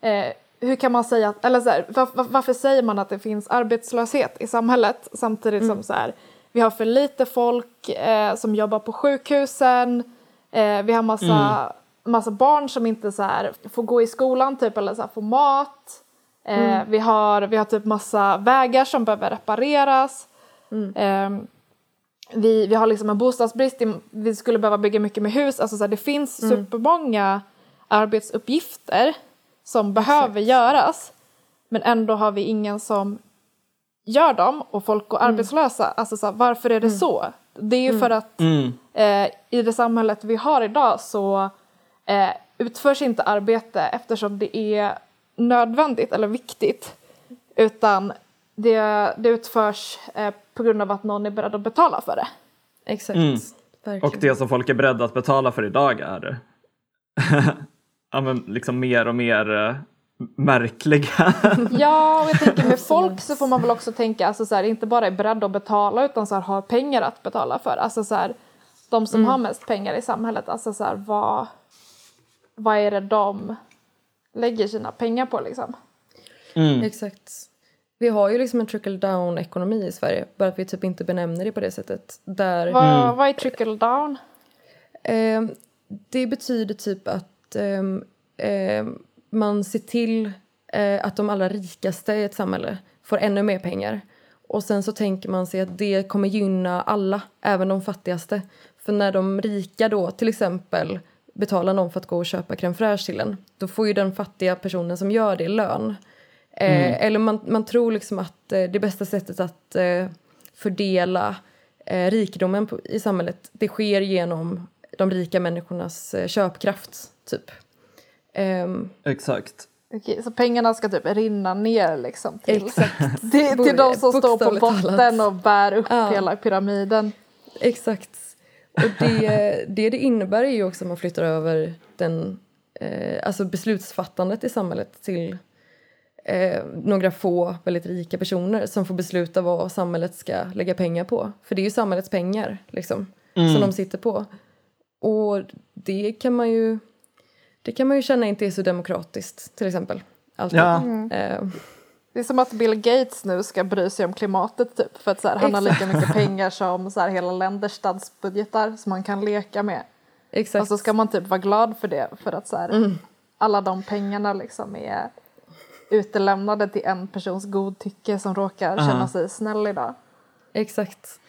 Eh, hur kan man säga eller så här, var, var, varför säger man att det finns arbetslöshet i samhället samtidigt som så här, vi har för lite folk eh, som jobbar på sjukhusen, eh, vi har massa, massa barn som inte så här, får gå i skolan typ eller så här, får mat, eh, vi, har, vi har typ massa vägar som behöver repareras. Ehm, vi, vi har liksom en bostadsbrist, vi skulle behöva bygga mycket med hus. Alltså så här, det finns supermånga arbetsuppgifter som behöver göras. Men ändå har vi ingen som gör dem och folk går arbetslösa. Alltså så här, varför är det så? Det är ju för att
Mm.
eh, i det samhället vi har idag så eh, utförs inte arbete eftersom det är nödvändigt eller viktigt. Utan det, det utförs eh, på grund av att någon är beredd att betala för det.
Exakt.
Mm. Och det som folk är beredda att betala för idag är ja, men liksom mer och mer eh, märkliga.
Ja, och jag tänker med folk så får man väl också tänka, alltså så här, inte bara är beredda att betala utan så här, har pengar att betala för. Alltså så här, de som har mest pengar i samhället, alltså så här, vad, vad är det de lägger sina pengar på liksom?
Mm.
Exakt. Vi har ju liksom en trickle down ekonomi i Sverige, bara att vi typ inte benämner det på det sättet. Där
Vad, vad är trickle down?
Ehm, det betyder typ att ehm, ehm, man ser till eh, att de allra rikaste i ett samhälle får ännu mer pengar. Och sen så tänker man sig att det kommer gynna alla, även de fattigaste. För när de rika då till exempel betalar någon för att gå och köpa crème fraîche till en, då får ju den fattiga personen som gör det lön. Eh, Eller man, man tror liksom att eh, det bästa sättet att eh, fördela eh, rikedomen på, i samhället det sker genom de rika människornas eh, köpkraft, typ. Ehm,
Exakt.
Okej, så pengarna ska typ rinna ner liksom till,
Exakt.
till, till de som står på botten
talat.
och bär upp
Ja.
hela pyramiden.
Exakt. Och det, det det innebär är ju också att man flyttar över den, eh, alltså beslutsfattandet i samhället till eh, några få väldigt rika personer som får besluta vad samhället ska lägga pengar på. För det är ju samhällets pengar liksom, som de sitter på. Och det kan man ju det kan man ju känna inte är så demokratiskt till exempel. Alltid.
Ja.
Eh,
Det är som att Bill Gates nu ska bry sig om klimatet typ för att så här, han har lika mycket pengar som så här, hela länders statsbudgetar som man kan leka med.
Exakt.
Och så ska man typ vara glad för det för att så här, alla de pengarna liksom är utelämnade till en persons godtycke som råkar känna
Aha.
sig snäll idag.
Exakt.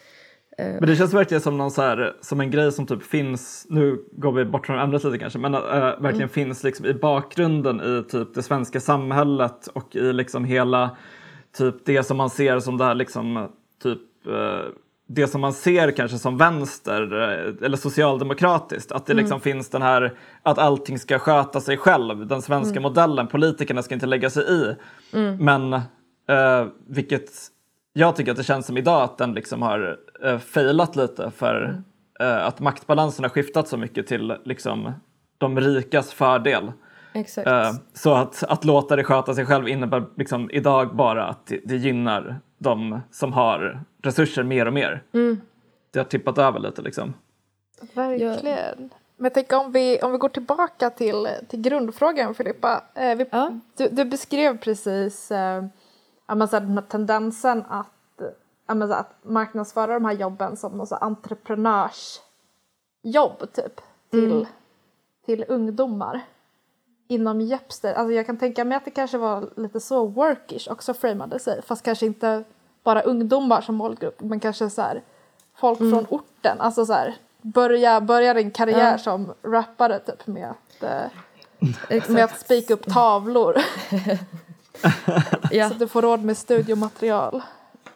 Men det känns verkligen som, någon så här, som en grej som typ finns, nu går vi bort från ämnet lite kanske, men äh, verkligen finns liksom i bakgrunden i typ det svenska samhället och i liksom hela typ det som man ser som det här liksom typ eh, det som man ser kanske som vänster eh, eller socialdemokratiskt. Att det liksom finns den här att allting ska sköta sig själv, den svenska modellen, politikerna ska inte lägga sig i. Men eh, vilket jag tycker att det känns som idag att den liksom har eh, failat lite för eh, att maktbalansen har skiftat så mycket till liksom de rikas fördel.
Exakt.
Eh, så att, att låta det sköta sig själv innebär liksom idag bara att det, det gynnar de som har resurser mer och mer. Det har tippat över lite liksom.
Verkligen. Men jag tänker om vi, om vi går tillbaka till, till grundfrågan Filippa. Eh, vi,
Ja.
du, du beskrev precis eh, men så här, den här tendensen att, men så här, att marknadsföra de här jobben som någon så entreprenörsjobb typ till, till ungdomar inom Jepster. Alltså jag kan tänka mig att det kanske var lite så workish också framade sig fast kanske inte bara ungdomar som målgrupp men kanske så här folk från orten. Alltså så här börja, börja din karriär
Ja.
som rappare typ med att, eh, med att spika upp tavlor
Ja.
så att du får råd med studiomaterial.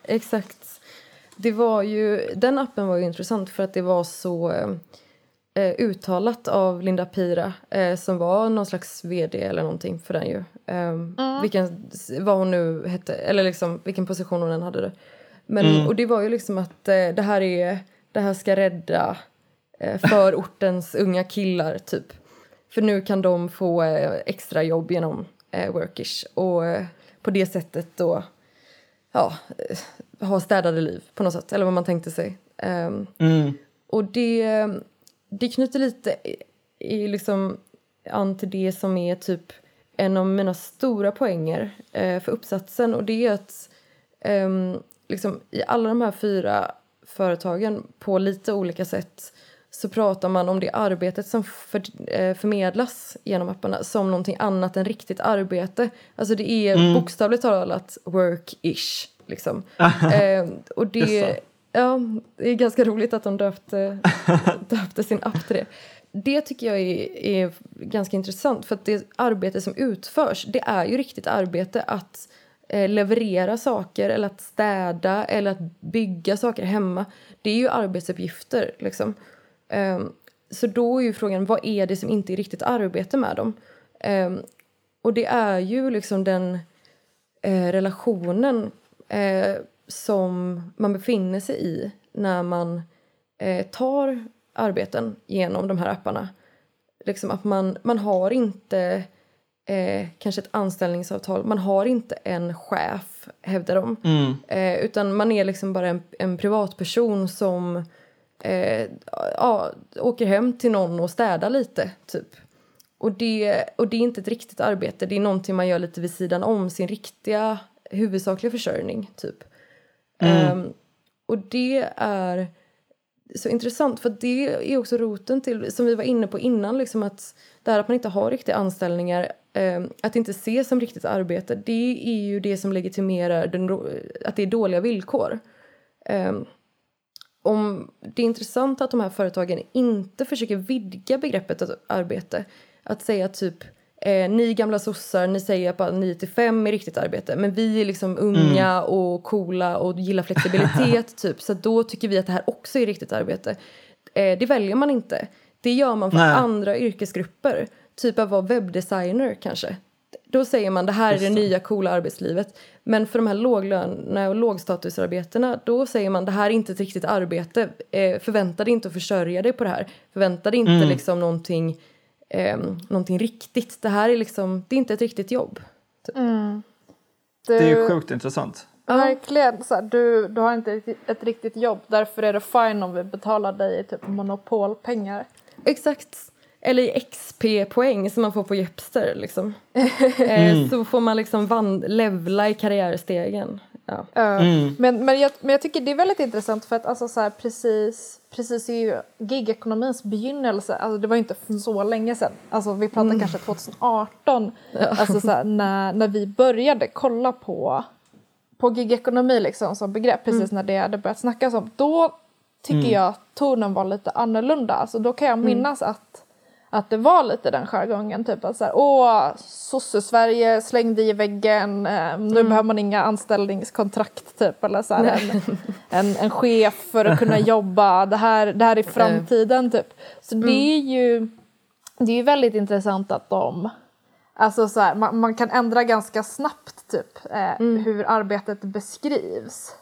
Exakt. Det var ju, den appen var ju intressant för att det var så eh, uttalat av Linda Pira eh, som var någon slags vd eller någonting för den ju. Eh, vilken, vad hon nu hette, eller liksom vilken position hon än hade det. Men, Och det var ju liksom att eh, det här är, det här ska rädda eh, förortens unga killar typ. För nu kan de få eh, extra jobb genom eh, Workish. Och eh, på det sättet då ja, eh, ha städade liv på något sätt, eller vad man tänkte sig. Ehm, och det, det knyter lite i, liksom an till det som är typ en av mina stora poänger eh, för uppsatsen. Och det är att ehm, liksom, i alla de här fyra företagen på lite olika sätt så pratar man om det arbetet som för, eh, förmedlas genom apparna som någonting annat än riktigt arbete. Alltså det är bokstavligt talat work-ish. Liksom. eh, och det. ja, det är ganska roligt att de döpte, döpte sin app till det. Det tycker jag är, är ganska intressant för att det arbete som utförs det är ju riktigt arbete att eh, leverera saker eller att städa eller att bygga saker hemma. Det är ju arbetsuppgifter liksom. Ehm, så då är ju frågan vad är det som inte är riktigt arbete med dem? Ehm, och det är ju liksom den eh, relationen eh, som man befinner sig i när man eh, tar arbeten genom de här apparna. Liksom att man, man har inte eh, kanske ett anställningsavtal, man har inte en chef, hävdar de. Eh, utan man är liksom bara en, en privatperson som eh, ja, åker hem till någon och städar lite, typ. Och det, och det är inte ett riktigt arbete, det är någonting man gör lite vid sidan om sin riktiga huvudsakliga försörjning, typ. Ehm, och det är så intressant för det är också roten till, som vi var inne på innan, liksom att det här att man inte har riktiga anställningar, eh, att inte ses som riktigt arbete, det är ju det som legitimerar den, att det är dåliga villkor. Eh, om det är intressant att de här företagen inte försöker vidga begreppet att- arbete. Att säga typ, eh, ni gamla sossar, ni säger att bara 9 till 5 är riktigt arbete. Men vi är liksom unga och coola och gillar flexibilitet typ. Så då tycker vi att det här också är riktigt arbete. Eh, det väljer man inte. Det gör man för
Nej.
andra yrkesgrupper. Typ att vara webbdesigner kanske. Då säger man det här är det nya coola arbetslivet. Men för de här låglöne och lågstatusarbetena då säger man det här är inte ett riktigt arbete. Eh, förvänta dig inte att försörja dig på det här. Förvänta dig inte
Mm.
liksom någonting, eh, någonting riktigt. Det här är liksom, det är inte ett riktigt jobb.
Du,
Det är ju sjukt intressant.
Verkligen. Så här, du, du har inte ett riktigt jobb. Därför är det fine om vi betalar dig typ monopolpengar.
Exakt. Eller i XP-poäng som man får på Jepster liksom. eh, så får man liksom vand- levla i karriärstegen. Ja.
Uh, men, men, jag, men jag tycker det är väldigt intressant för att alltså så här, precis, precis i gigekonomins begynnelse, alltså det var inte så länge sedan, alltså vi pratar kanske 2018, alltså så här, när, när vi började kolla på, på gigekonomi liksom som begrepp, precis när det hade börjat snackas om, då tycker jag att tonen var lite annorlunda, alltså då kan jag minnas att att det var lite den jargongen, typ att såhär, åh, sosse-Sverige slängde i väggen, eh, nu behöver man inga anställningskontrakt typ, eller så här, en, en, en chef för att kunna jobba, det här, det här är framtiden typ. Så det är ju, det är väldigt intressant att de, alltså så här, man, man kan ändra ganska snabbt typ eh, hur arbetet beskrivs.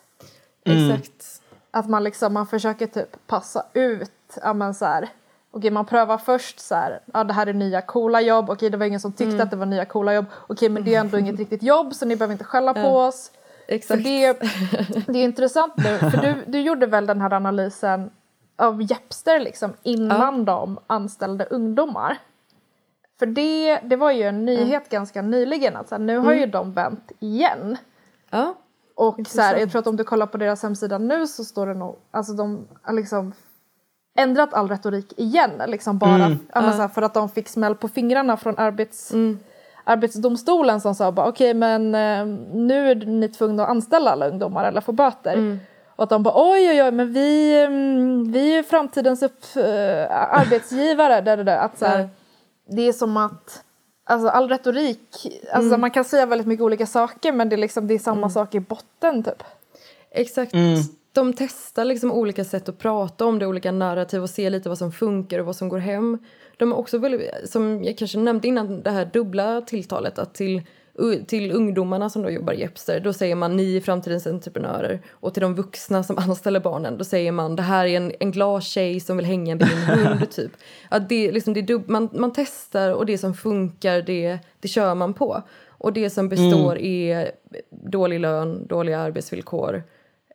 Exakt.
Att man liksom, man försöker typ passa ut, ja men så här, okej man prövar först så här, ja det här är nya coola jobb, okej det var ingen som tyckte att det var nya coola jobb, okej men det är ändå inget riktigt jobb så ni behöver inte skälla på oss.
Exakt.
Det, det är intressant nu, för du, du gjorde väl den här analysen av Jepster liksom innan de anställde ungdomar. För det, det var ju en nyhet ganska nyligen att så här, nu har ju de vänt igen.
Ja.
Och så här, jag tror att om du kollar på deras hemsida nu så står det nog, alltså de har liksom ändrat all retorik igen. Liksom bara ja, men så här, för att de fick smäll på fingrarna från arbets, Arbetsdomstolen som sa bara okej men eh, nu är ni tvungna att anställa alla ungdomar eller få böter. Och att de bara oj oj oj men vi, mm, vi är framtidens upp, eh, arbetsgivare. Där, där, där. Att, så här, Det är som att Alltså all retorik, alltså man kan säga väldigt mycket olika saker men det är liksom det är samma sak i botten typ.
Exakt. De testar liksom olika sätt att prata om det, olika narrativ och se lite vad som funkar och vad som går hem. De är också väldigt, som jag kanske nämnde innan, det här dubbla tilltalet att till, till ungdomarna som då jobbar i Jepster, då säger man ni är framtidens entreprenörer. Och till de vuxna som anställer barnen, då säger man det här är en, en glad tjej som vill hänga med din hund, typ. Att det, liksom, det dubb, man, man testar och det som funkar, det, det kör man på. Och det som består är dålig lön, dåliga arbetsvillkor.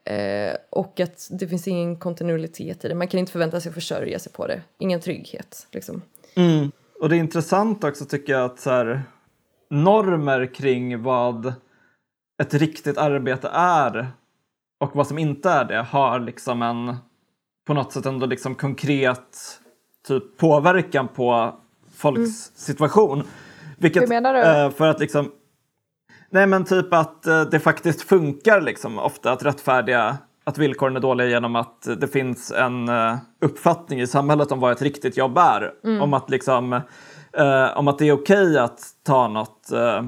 Eh, och att det finns ingen kontinuitet i det. Man kan inte förvänta sig att försörja sig på det. Ingen trygghet. Liksom.
Mm. Och det är intressant också tycker jag att så här, normer kring vad ett riktigt arbete är och vad som inte är det har liksom en på något sätt ändå liksom konkret typ påverkan på folks situation. Vilket,
Hur menar du?
eh, för att liksom Nej men typ att eh, det faktiskt funkar liksom ofta att rättfärdiga att villkoren är dåliga genom att det finns en eh, uppfattning i samhället om vad ett riktigt jobb är. Om att liksom eh, om att det är okej att ta något eh,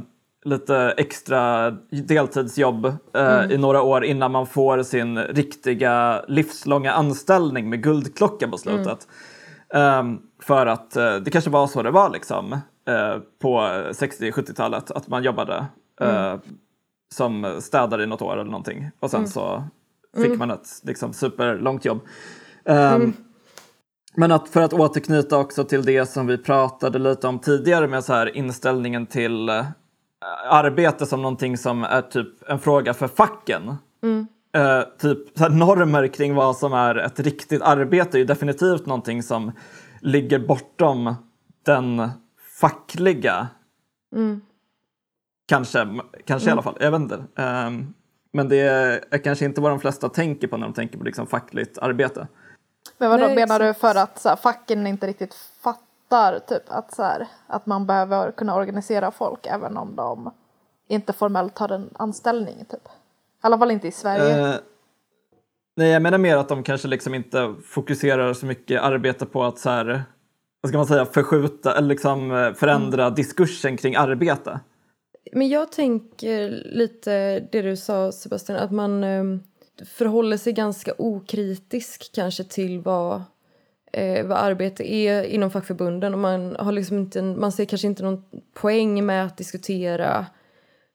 lite extra deltidsjobb eh, i några år innan man får sin riktiga livslånga anställning med guldklocka på slutet. Ehm, för att det kanske var så det var liksom på 60-70-talet att man jobbade eh, som städare i något år eller någonting och sen så fick man ett liksom, superlångt jobb. Ehm, Men att för att återknyta också till det som vi pratade lite om tidigare med så här inställningen till eh, arbete som någonting som är typ en fråga för facken. Eh, typ så normer kring vad som är ett riktigt arbete är ju definitivt någonting som ligger bortom den fackliga. Kanske, kanske i alla fall, jag vet inte. Ehm, men det är kanske inte vad de flesta tänker på när de tänker på liksom fackligt arbete.
Men vadå,
Nej,
menar du för att så här, facken inte riktigt fattar typ att, så här, att man behöver kunna organisera folk även om de inte formellt har en anställning typ? I alla fall inte i Sverige.
Eh, nej, jag menar mer att de kanske liksom inte fokuserar så mycket arbete på att så här, vad ska man säga, förskjuta eller liksom eh, förändra diskursen kring arbete.
Men jag tänker lite det du sa Sebastian, att man eh, förhåller sig ganska okritisk kanske till vad, eh, vad arbete är inom fackförbunden och man, har liksom inte, man ser kanske inte någon poäng med att diskutera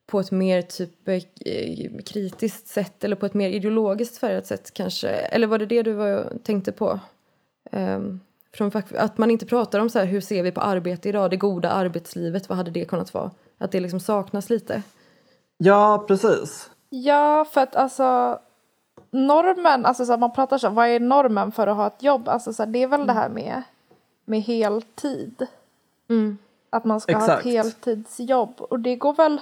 på ett mer typ eh, kritiskt sätt eller på ett mer ideologiskt färgat sätt kanske. Eller var det det du var, tänkte på? Ehm, från fack, att man inte pratar om så här, hur ser vi på arbete idag, det goda arbetslivet, vad hade det kunnat vara? Att det liksom saknas lite.
Ja, precis.
Ja, för att alltså normen, alltså så här, man pratar så här, vad är normen för att ha ett jobb? Alltså så här, det är väl det här med med heltid.
Mm.
Att man ska ha
Exakt.
ett heltidsjobb. Och det går väl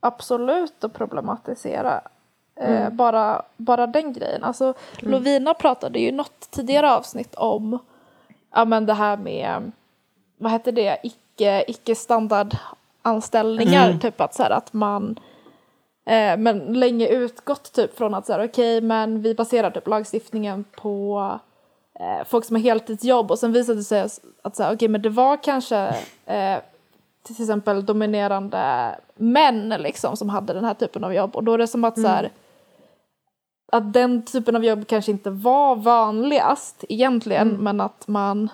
absolut att problematisera. Eh, bara, bara den grejen. Alltså, Lovina pratade ju något tidigare avsnitt om ja, men det här med, vad heter det, icke, icke standardanställningar. Typ att, så här, att man eh, men länge utgått typ från att så här, okej men vi baserar typ lagstiftningen på eh, folk som har heltidsjobb och sen visade det sig att så här, okej men det var kanske eh, till exempel dominerande män liksom som hade den här typen av jobb och då är det som att så här, att den typen av jobb kanske inte var vanligast egentligen men att man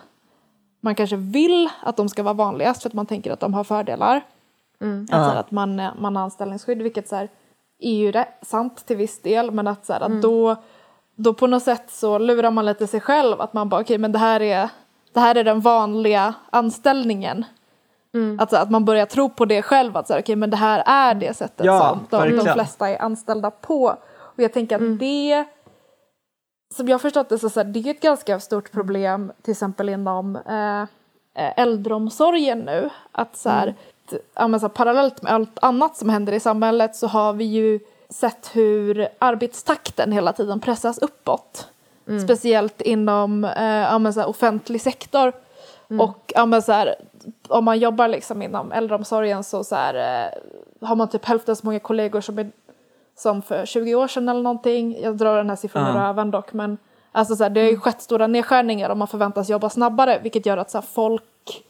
man kanske vill att de ska vara vanligast för att man tänker att de har fördelar. Att, så här, att man, man har anställningsskydd vilket så här, är ju rätt, sant till viss del men att, så här, att då, då på något sätt så lurar man lite sig själv att man bara okej men det här är det här är den vanliga anställningen. Att, att man börjar tro på det själv att så här, okej men det här är det sättet
Ja,
som de, de flesta är anställda på. Och jag tänker att det som jag har förstått det så, så här, det är ett ganska stort problem till exempel inom eh, eh, äldreomsorgen nu. Att så här, t- ja, men så här, parallellt med allt annat som händer i samhället så har vi ju sett hur arbetstakten hela tiden pressas uppåt. Speciellt inom eh, ja, men så här, offentlig sektor. Och ja, men så här, om man jobbar liksom inom äldreomsorgen så, så här, eh, har man typ hälften så många kollegor som är som för 20 år sedan eller någonting. Jag drar den här siffran ur
Ja.
röven dock men alltså så här, det har ju skett stora nedskärningar och man förväntas jobba snabbare vilket gör att så här, folk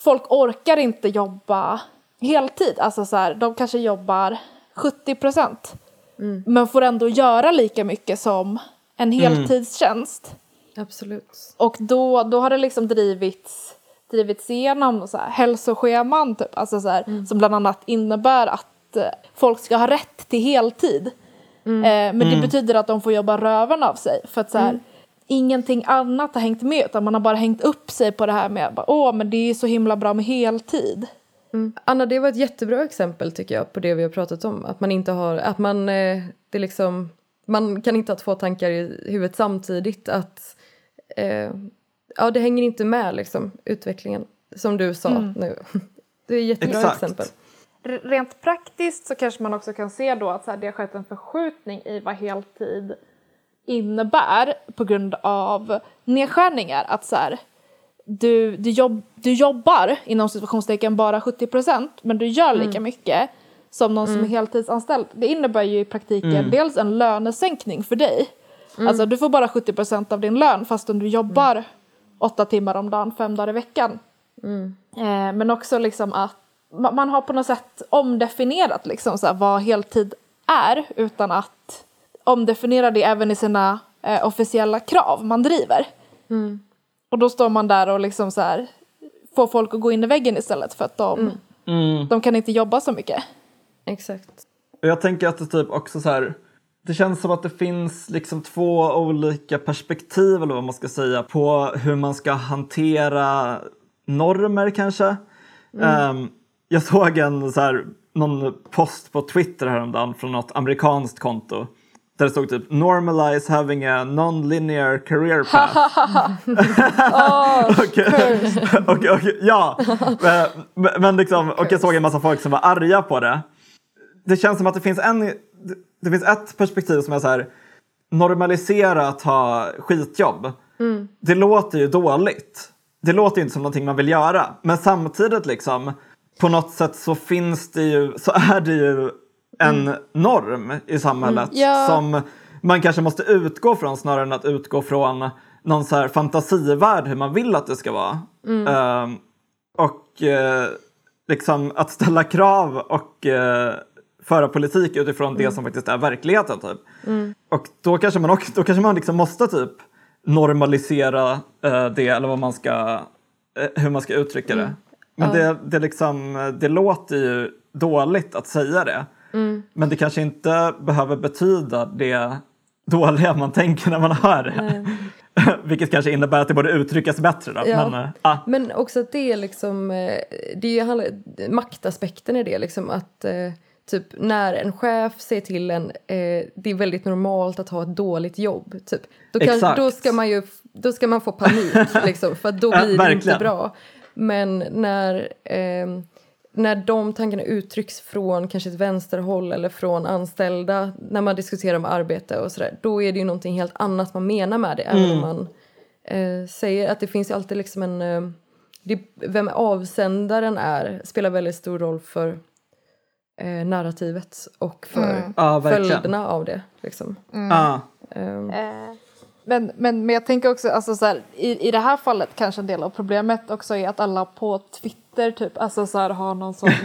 folk orkar inte jobba heltid. Alltså så här, de kanske jobbar 70 procent men får ändå göra lika mycket som en heltidstjänst.
Absolut.
Och då, då har det liksom drivits, drivits igenom så här, hälsoscheman typ, alltså så här, som bland annat innebär att eh, folk ska ha rätt till heltid. Eh, men det betyder att de får jobba röven av sig för att så här, ingenting annat har hängt med utan man har bara hängt upp sig på det här med bara, åh men det är så himla bra med heltid.
Anna, det var ett jättebra exempel tycker jag på det vi har pratat om. Att man inte har, att man, eh, det liksom, man kan inte ha två tankar i huvudet samtidigt. Att, eh, ja, det hänger inte med liksom, utvecklingen, som du sa nu. Det är ett jättebra
Exakt.
exempel.
Rent praktiskt så kanske man också kan se då att så här, det har skett en förskjutning i vad heltid innebär på grund av nedskärningar. Att så här, du, du, jobb, du jobbar inom situationstecken bara 70 procent men du gör lika mycket som någon som är heltidsanställd. Det innebär ju i praktiken dels en lönesänkning för dig. Alltså du får bara 70 procent av din lön fastän du jobbar åtta timmar om dagen, fem dagar i veckan. Eh, men också liksom att ma- man har på något sätt omdefinierat liksom så här vad heltid är utan att omdefiniera det även i sina eh, officiella krav man driver. Och då står man där och liksom så här får folk att gå in i väggen istället för att de, de kan inte jobba så mycket.
Exakt.
Och jag tänker att det typ också så här. Det känns som att det finns liksom två olika perspektiv eller vad man ska säga på hur man ska hantera normer kanske. Ehm, jag såg en så här, någon post på Twitter häromdagen från något amerikanskt konto. Där det stod typ normalize having a non-linear career path. och, och, och, ja, men, men liksom, och jag såg en massa folk som var arga på det. Det känns som att det finns en, det, finns ett perspektiv som är så här normalisera att ha skitjobb. Det låter ju dåligt. Det låter ju inte som någonting man vill göra. Men samtidigt liksom på något sätt så finns det ju, så är det ju en norm i samhället
Ja.
som man kanske måste utgå från snarare än att utgå från någon så här fantasivärld hur man vill att det ska vara. Ehm, och eh, liksom att ställa krav och eh, föra politik utifrån det som faktiskt är verkligheten. Typ. Och då kanske man, också, då kanske man liksom måste typ normalisera eh, det eller vad man ska, eh, hur man ska uttrycka det. Men det, det, liksom, det låter ju dåligt att säga det. Men det kanske inte behöver betyda det dåliga man tänker när man hör det. Vilket kanske innebär att det borde uttryckas bättre. Då.
Ja.
Men, ah,
Men också att det är liksom, eh, det är ju handla- maktaspekten i det liksom att eh, Typ när en chef säger till en eh, det är väldigt normalt att ha ett dåligt jobb. Typ. Då, kan,
Exakt.
då, ska man ju, då ska man få panik liksom, för då
Ja,
blir det inte bra. Men när, eh, när de tankarna uttrycks från kanske ett vänsterhåll eller från anställda när man diskuterar om arbete och sådär då är det ju någonting helt annat man menar med det. Även
Mm.
om man eh, säger att det finns ju alltid liksom en... Eh, det, vem avsändaren är spelar väldigt stor roll för eh, narrativet och för
Mm.
Ja,
följderna av det. Liksom.
Ja.
Ehm,
Eh, men, men, men jag tänker också, alltså så här, i, i det här fallet kanske en del av problemet också är att alla på Twitter typ, alltså så här, har någon sån...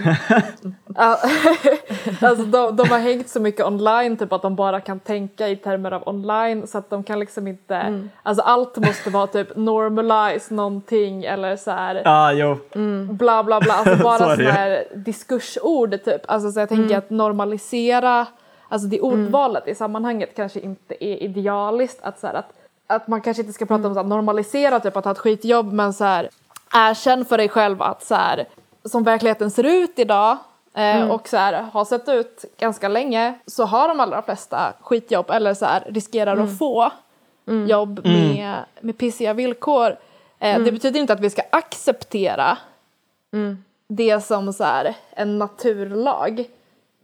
Alltså de, de har hängt så mycket online typ att de bara kan tänka i termer av online så att de kan liksom inte, alltså allt måste vara typ normalize någonting eller så här
ja, jo.
bla bla bla, alltså
Så
bara sådana här diskursord typ. Alltså så jag tänker
Mm.
att normalisera, alltså det ordvalet i sammanhanget kanske inte är idealiskt att så här, att, att man kanske inte ska prata
Mm.
om så här, normalisera typ att ha ett skitjobb men så här erkänn för dig själv att så här som verkligheten ser ut idag eh,
Mm.
och så här, har sett ut ganska länge så har de allra flesta skitjobb eller så här, riskerar
Mm.
att få jobb med, med pissiga villkor. Eh,
Mm.
Det betyder inte att vi ska acceptera det som så här, en naturlag.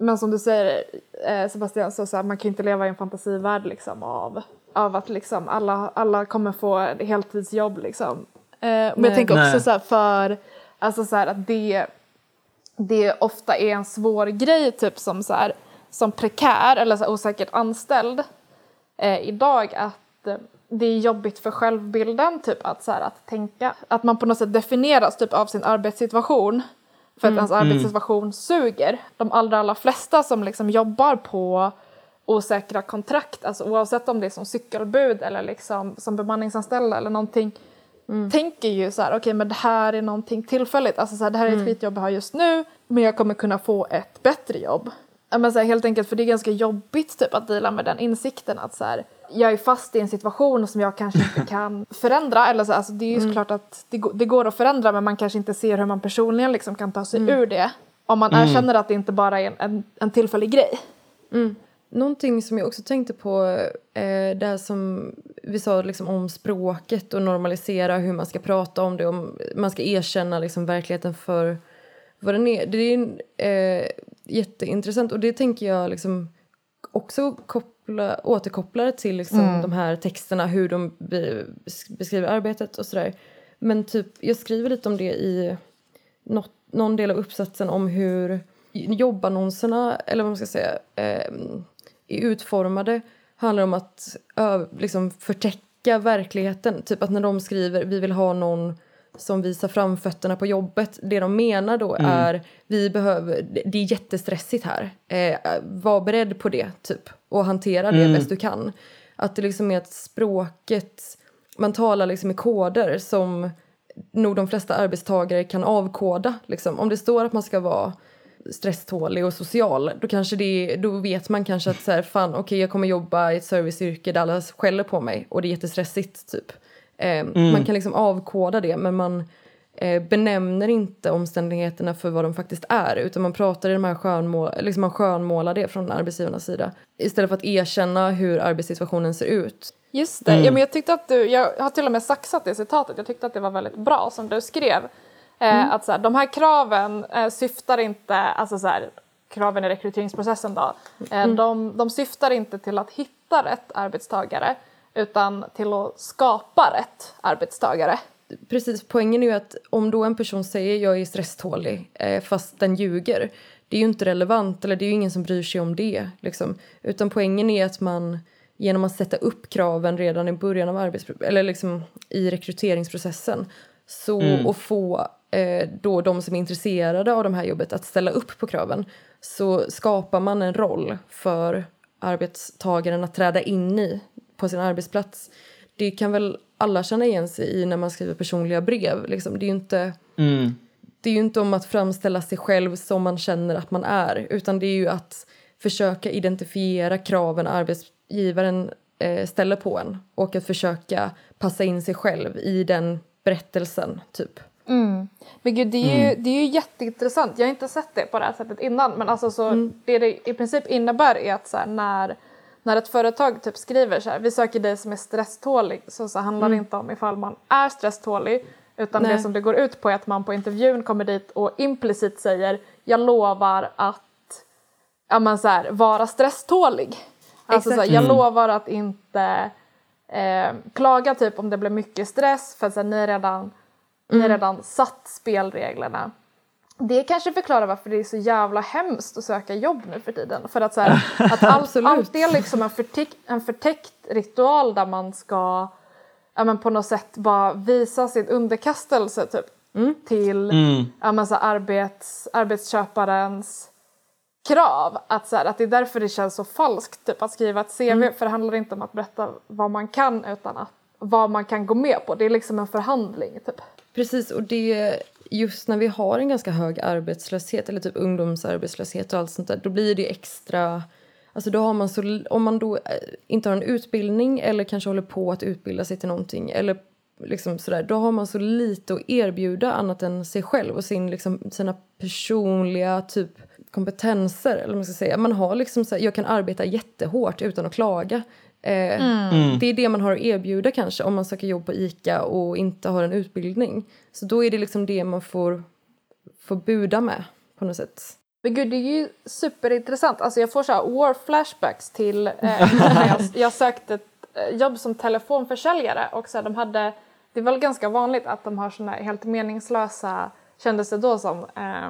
Men som du säger eh, Sebastian, så, så här, man kan inte leva i en fantasivärld liksom, av, av att liksom, alla, alla kommer få heltidsjobb. Liksom. Eh, men
Nej.
jag tänker också
Nej.
så här, för alltså, så här, att det, det ofta är en svår grej typ som, så här, som prekär eller så här, osäkert anställd eh, idag att eh, det är jobbigt för självbilden typ att, så här, att tänka att man på något sätt definieras typ av sin arbetssituation för att ens arbetssituation suger. De allra, allra flesta som liksom jobbar på osäkra kontrakt, alltså oavsett om det är som cykelbud eller liksom som bemanningsanställda eller någonting, tänker ju så här, okej men det här är någonting tillfälligt, alltså så här, det här är ett skitjobb jag har just nu, men jag kommer kunna få ett bättre jobb. Men så här, helt enkelt för det är ganska jobbigt typ att dela med den insikten att så här, jag är fast i en situation som jag kanske inte kan förändra. Eller så, alltså, det är ju såklart att det, går- det går att förändra men man kanske inte ser hur man personligen liksom kan ta sig ur det. Om man erkänner att det inte bara är en, en, en tillfällig grej.
Någonting som jag också tänkte på, eh, det här som vi sa liksom om språket och normalisera hur man ska prata om det, om man ska erkänna liksom verkligheten för vad den är. Det är eh, jätteintressant och det tänker jag liksom också koppla, återkopplar till liksom de här texterna, hur de be, beskriver arbetet och sådär. Men typ, jag skriver lite om det i något, någon del av uppsatsen om hur jobbannonserna, eller vad man ska säga, eh, är utformade handlar om att ö, liksom förtäcka verkligheten. Typ att när de skriver vi vill ha någon som visar framfötterna på jobbet. Det de menar då är vi behöver, det- det är jättestressigt här. Eh, var beredd på det typ och hantera det bäst du kan. Att det liksom är att språket, man talar liksom i koder som nog de flesta arbetstagare kan avkoda. Liksom. Om det står att man ska vara stresstålig och social då, kanske det, då vet man kanske att så här, fan, okej jag kommer jobba i ett serviceyrke där alla skäller på mig och det är jättestressigt. Typ. Eh, Man kan liksom avkoda det men man benämner inte omständigheterna för vad de faktiskt är utan man pratar i de här skönmål, liksom man skönmålar det från arbetsgivarnas sida. Istället för att erkänna hur arbetssituationen ser ut.
Just det, ja, men jag tyckte att du, jag har till och med saxat det citatet, jag tyckte att det var väldigt bra som du skrev. Eh, Att så här, de här kraven eh, syftar inte, alltså så här, kraven i rekryteringsprocessen då, eh, de, de syftar inte till att hitta rätt arbetstagare utan till att skapa rätt arbetstagare.
Precis, poängen är ju att om då en person säger jag är stresstålig eh, fast den ljuger, det är ju inte relevant eller det är ju ingen som bryr sig om det. Liksom. Utan poängen är att man genom att sätta upp kraven redan i början av arbets eller liksom i rekryteringsprocessen så, och få eh, då de som är intresserade av det här jobbet att ställa upp på kraven så skapar man en roll för arbetstagaren att träda in i på sin arbetsplats. Det kan väl alla känna igen sig i när man skriver personliga brev. Liksom. Det, är ju inte,
Mm.
det är ju inte om att framställa sig själv som man känner att man är utan det är ju att försöka identifiera kraven arbetsgivaren eh, ställer på en och att försöka passa in sig själv i den berättelsen, typ.
Men gud, det är, ju, det är ju jätteintressant. Jag har inte sett det på det här sättet innan. Men alltså så, det det i princip innebär är att så här, när, när ett företag typ skriver så här, vi söker dig som är stresstålig så, så handlar det inte om ifall man är stresstålig utan
Nej.
det som det går ut på är att man på intervjun kommer dit och implicit säger jag lovar att ja, men så här, vara stresstålig. Alltså, så här, jag lovar att inte eh, klaga typ om det blir mycket stress för att så här, ni redan, ni har redan satt spelreglerna. Det kanske förklarar varför det är så jävla hemskt att söka jobb nu för tiden. För att, så här, att allt, allt är liksom en, förtäck, en förtäckt ritual där man ska ja, men på något sätt bara visa sin underkastelse typ, till ja, men så här, arbets, arbetsköparens krav. Att, så här, att det är därför det känns så falskt typ, att skriva ett CV. För det handlar inte om att berätta vad man kan utan att, vad man kan gå med på. Det är liksom en förhandling. Typ.
Precis, och det just när vi har en ganska hög arbetslöshet eller typ ungdomsarbetslöshet och allt sånt där, då blir det extra... Alltså då har man så, om man då eh, inte har en utbildning eller kanske håller på att utbilda sig till någonting eller liksom sådär, då har man så lite att erbjuda annat än sig själv och sin, liksom, sina personliga typ kompetenser. Eller man ska säga. Man har liksom så här, jag kan arbeta jättehårt utan att klaga. Eh, Det är det man har att erbjuda kanske om man söker jobb på ICA och inte har en utbildning. Så då är det liksom det man får, får buda med på något sätt.
Men gud, det är ju superintressant. Alltså jag får så här war flashbacks till eh, när jag, jag sökte ett eh, jobb som telefonförsäljare och så här, de hade, det är väl ganska vanligt att de har såna helt meningslösa, kändes det då som, eh,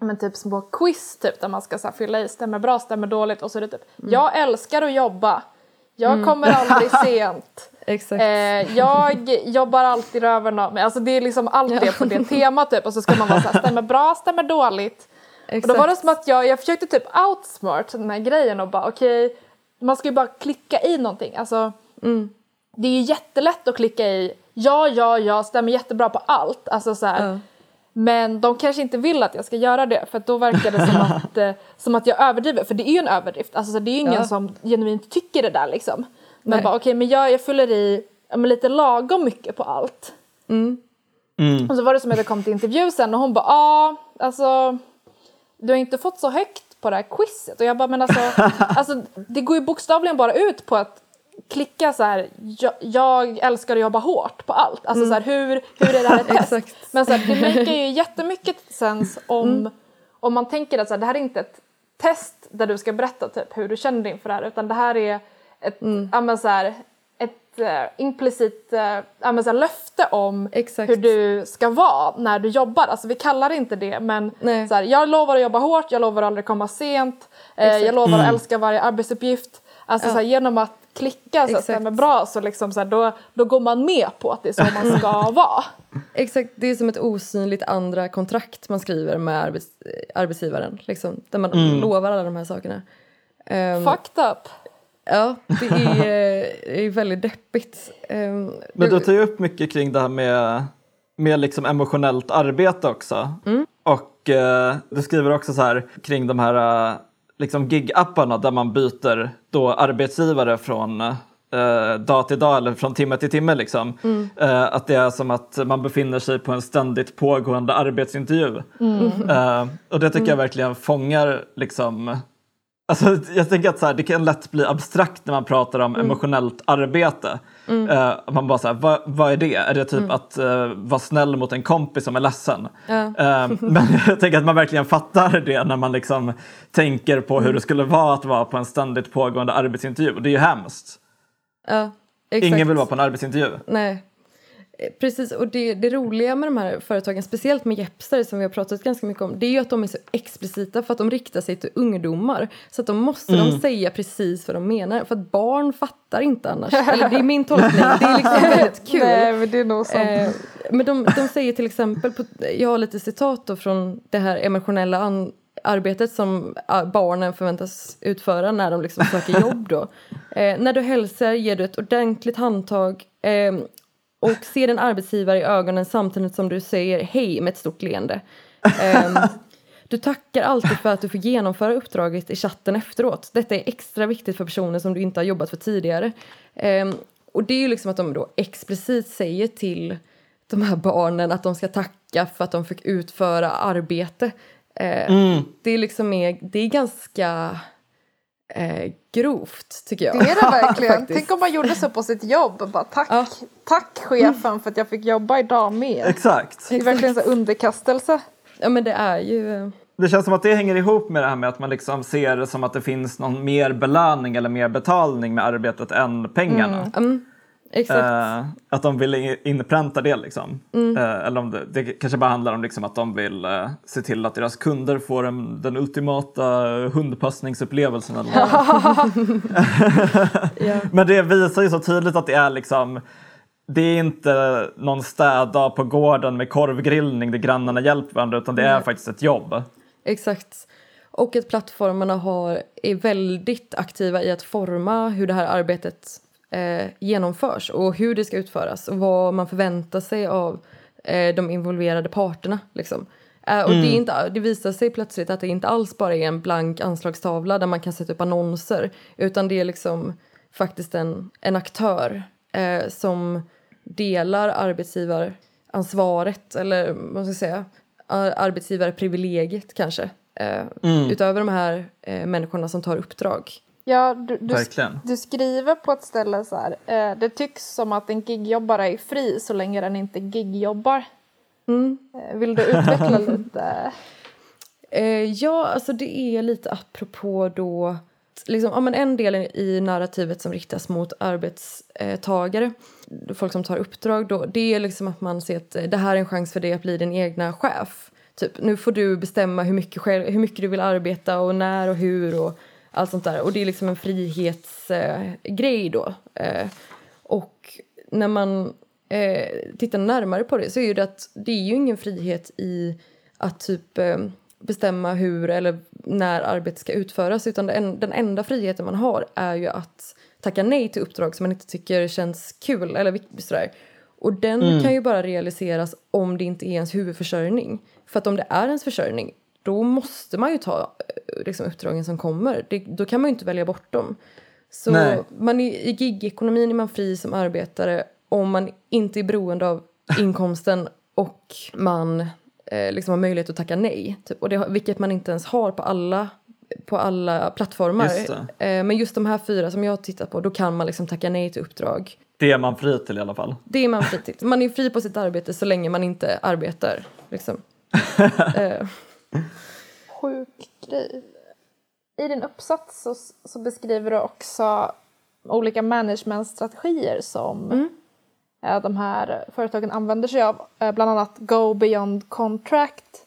men typ små quiz typ där man ska så här, fylla i, stämmer bra, stämmer dåligt och så är det typ, jag älskar att jobba, jag kommer aldrig sent.
Exakt.
Eh, jag jobbar alltid röven av mig. Alltså det är liksom allt det på det temat typ. Och så ska man vara såhär, stämmer bra, stämmer dåligt. Och då var det som att jag, jag försökte typ outsmart den här grejen och bara okej, man ska ju bara klicka i någonting. Alltså, det är ju jättelätt att klicka i ja, ja, ja, stämmer jättebra på allt. Alltså så här.
Ja.
Men de kanske inte vill att jag ska göra det för då verkar det som att, eh, som att jag överdriver. För det är ju en överdrift. Alltså, så det är ju ingen
Ja.
som genuint tycker det där liksom. Men
Nej.
bara okej, men jag, jag fyller i men lite lagom mycket på allt. Och så var det som att jag kom till intervju sen och hon bara ja, alltså du har inte fått så högt på det här quizet. Och jag bara men alltså, alltså det går ju bokstavligen bara ut på att klicka så här, jag, jag älskar att jobba hårt på allt. Alltså så här, hur, hur är det här ett test? Men så här, det makar ju jättemycket sens om, om man tänker att så här, det här är inte ett test där du ska berätta typ hur du känner dig inför det här utan det här är ett, ja, men så här, ett uh, implicit uh, ja, men så här, löfte om
Exakt.
hur du ska vara när du jobbar. Alltså vi kallar det inte det men
Nej.
så här, jag lovar att jobba hårt, jag lovar att aldrig komma sent, eh, jag lovar att älska varje arbetsuppgift. Alltså
Ja.
så här, genom att klicka så att
Exakt.
det stämmer bra så liksom så här, då, då går man med på att det är så man ska vara.
Exakt, det är som ett osynligt andra kontrakt man skriver med arbets, eh, arbetsgivaren. Liksom, där man lovar alla de här sakerna. Ehm,
Fucked up.
Ja, det är, eh, är väldigt deppigt. Ehm,
Men
det-
du tar ju upp mycket kring det här med, med liksom emotionellt arbete också. Och eh, du skriver också så här kring de här eh, liksom gig-apparna där man byter då arbetsgivare från eh, dag till dag eller från timme till timme. Liksom. Eh, att det är som att man befinner sig på en ständigt pågående arbetsintervju. Eh, och det tycker jag verkligen fångar liksom Alltså, jag tänker att så här, det kan lätt bli abstrakt när man pratar om emotionellt arbete. Eh, man bara så här, vad, vad är det? Är det typ att eh, vara snäll mot en kompis som är ledsen?
Ja.
Eh, men jag tänker att man verkligen fattar det när man liksom tänker på hur det skulle vara att vara på en ständigt pågående arbetsintervju. Och det är ju hemskt.
ja.
Ingen vill vara på en arbetsintervju.
Nej. Precis, och det, det roliga med de här företagen, speciellt med Jepster som vi har pratat ganska mycket om, det är ju att de är så explicita för att de riktar sig till ungdomar. Så att då måste de säga precis vad de menar, för att barn fattar inte annars. Eller det är min tolkning, det är liksom väldigt kul.
Nej men det är nog sant.
Eh, men de, de säger till exempel, på, jag har lite citat då från det här emotionella an, arbetet som ah, barnen förväntas utföra när de liksom söker jobb då. Eh, när du hälsar ger du ett ordentligt handtag eh, och ser en arbetsgivare i ögonen samtidigt som du säger hej med ett stort leende. Eh, du tackar alltid för att du får genomföra uppdraget i chatten efteråt. Detta är extra viktigt för personer som du inte har jobbat för tidigare. Eh, och det är ju liksom att de då explicit säger till, de här barnen att de ska tacka för att de fick utföra arbete. Eh,
Mm.
Det är liksom är, det är ganska eh, grovt tycker jag.
Det är det verkligen. Tänk om man gjorde så på sitt jobb. Bara, tack,
Ja.
tack chefen för att jag fick jobba idag med.
Exakt.
Det är verkligen så underkastelse.
Ja men det är ju... eh,
Det känns som att det hänger ihop med det här med att man liksom ser det som att det finns någon mer belöning eller mer betalning med arbetet än pengarna.
Mm, exakt.
Eh, att de vill in- inpränta det liksom.
Mm.
Eh, eller om det, det kanske bara handlar om liksom att de vill eh, se till att deras kunder får en, den ultimata hundpassningsupplevelsen. Eller
ja.
Men det visar ju så tydligt att det är liksom det är inte någon städdag på gården med korvgrillning där grannarna hjälper varandra utan det är
Nej.
faktiskt ett jobb.
Exakt. Och att plattformarna har, är väldigt aktiva i att forma hur det här arbetet eh, genomförs och hur det ska utföras och vad man förväntar sig av eh, de involverade parterna. Liksom. Eh, och det, är inte, det visar sig plötsligt att det inte alls bara är en blank anslagstavla där man kan sätta upp annonser utan det är liksom faktiskt en, en aktör eh, som delar arbetsgivaransvaret eller vad ska jag säga ar- arbetsgivarprivilegiet kanske eh, utöver de här eh, människorna som tar uppdrag.
Ja, du, du, du skriver på ett ställe så här. Eh, det tycks som att en gigjobbare är fri så länge den inte gigjobbar. Eh, vill du utveckla lite?
Eh, ja, alltså det är lite apropå då liksom, ja, men en del i narrativet som riktas mot arbetstagare, folk som tar uppdrag, då, det är liksom att man ser att eh, det här är en chans för dig att bli din egna chef. Typ, nu får du bestämma hur mycket, själv, hur mycket du vill arbeta och när och hur och allt sånt där. Och det är liksom en frihetsgrej eh, då. Eh, och när man eh, tittar närmare på det så är det att det är ju ingen frihet i att typ eh, bestämma hur eller när arbetet ska utföras utan den, den enda friheten man har är ju att tacka nej till uppdrag som man inte tycker känns kul eller viktigt sådär. Och den kan ju bara realiseras om det inte är ens huvudförsörjning. För att om det är ens försörjning då måste man ju ta eh, liksom, uppdragen som kommer. Det, då kan man ju inte välja bort dem. Så
Nej.
man är, i gigekonomin är man fri som arbetare om man inte är beroende av inkomsten och man eh, liksom har möjlighet att tacka nej. Typ. Och det, vilket man inte ens har på alla, på alla plattformar.
Just.
Eh, men just de här fyra som jag har tittat på, då kan man liksom tacka nej till uppdrag.
Det är man fri till i alla fall.
Det är man fri till. Man är fri på sitt arbete så länge man inte arbetar. Liksom. eh,
Sjuk grej. I din uppsats så, så beskriver du också olika managementstrategier som eh, de här företagen använder sig av. Eh, bland annat Go Beyond Contract.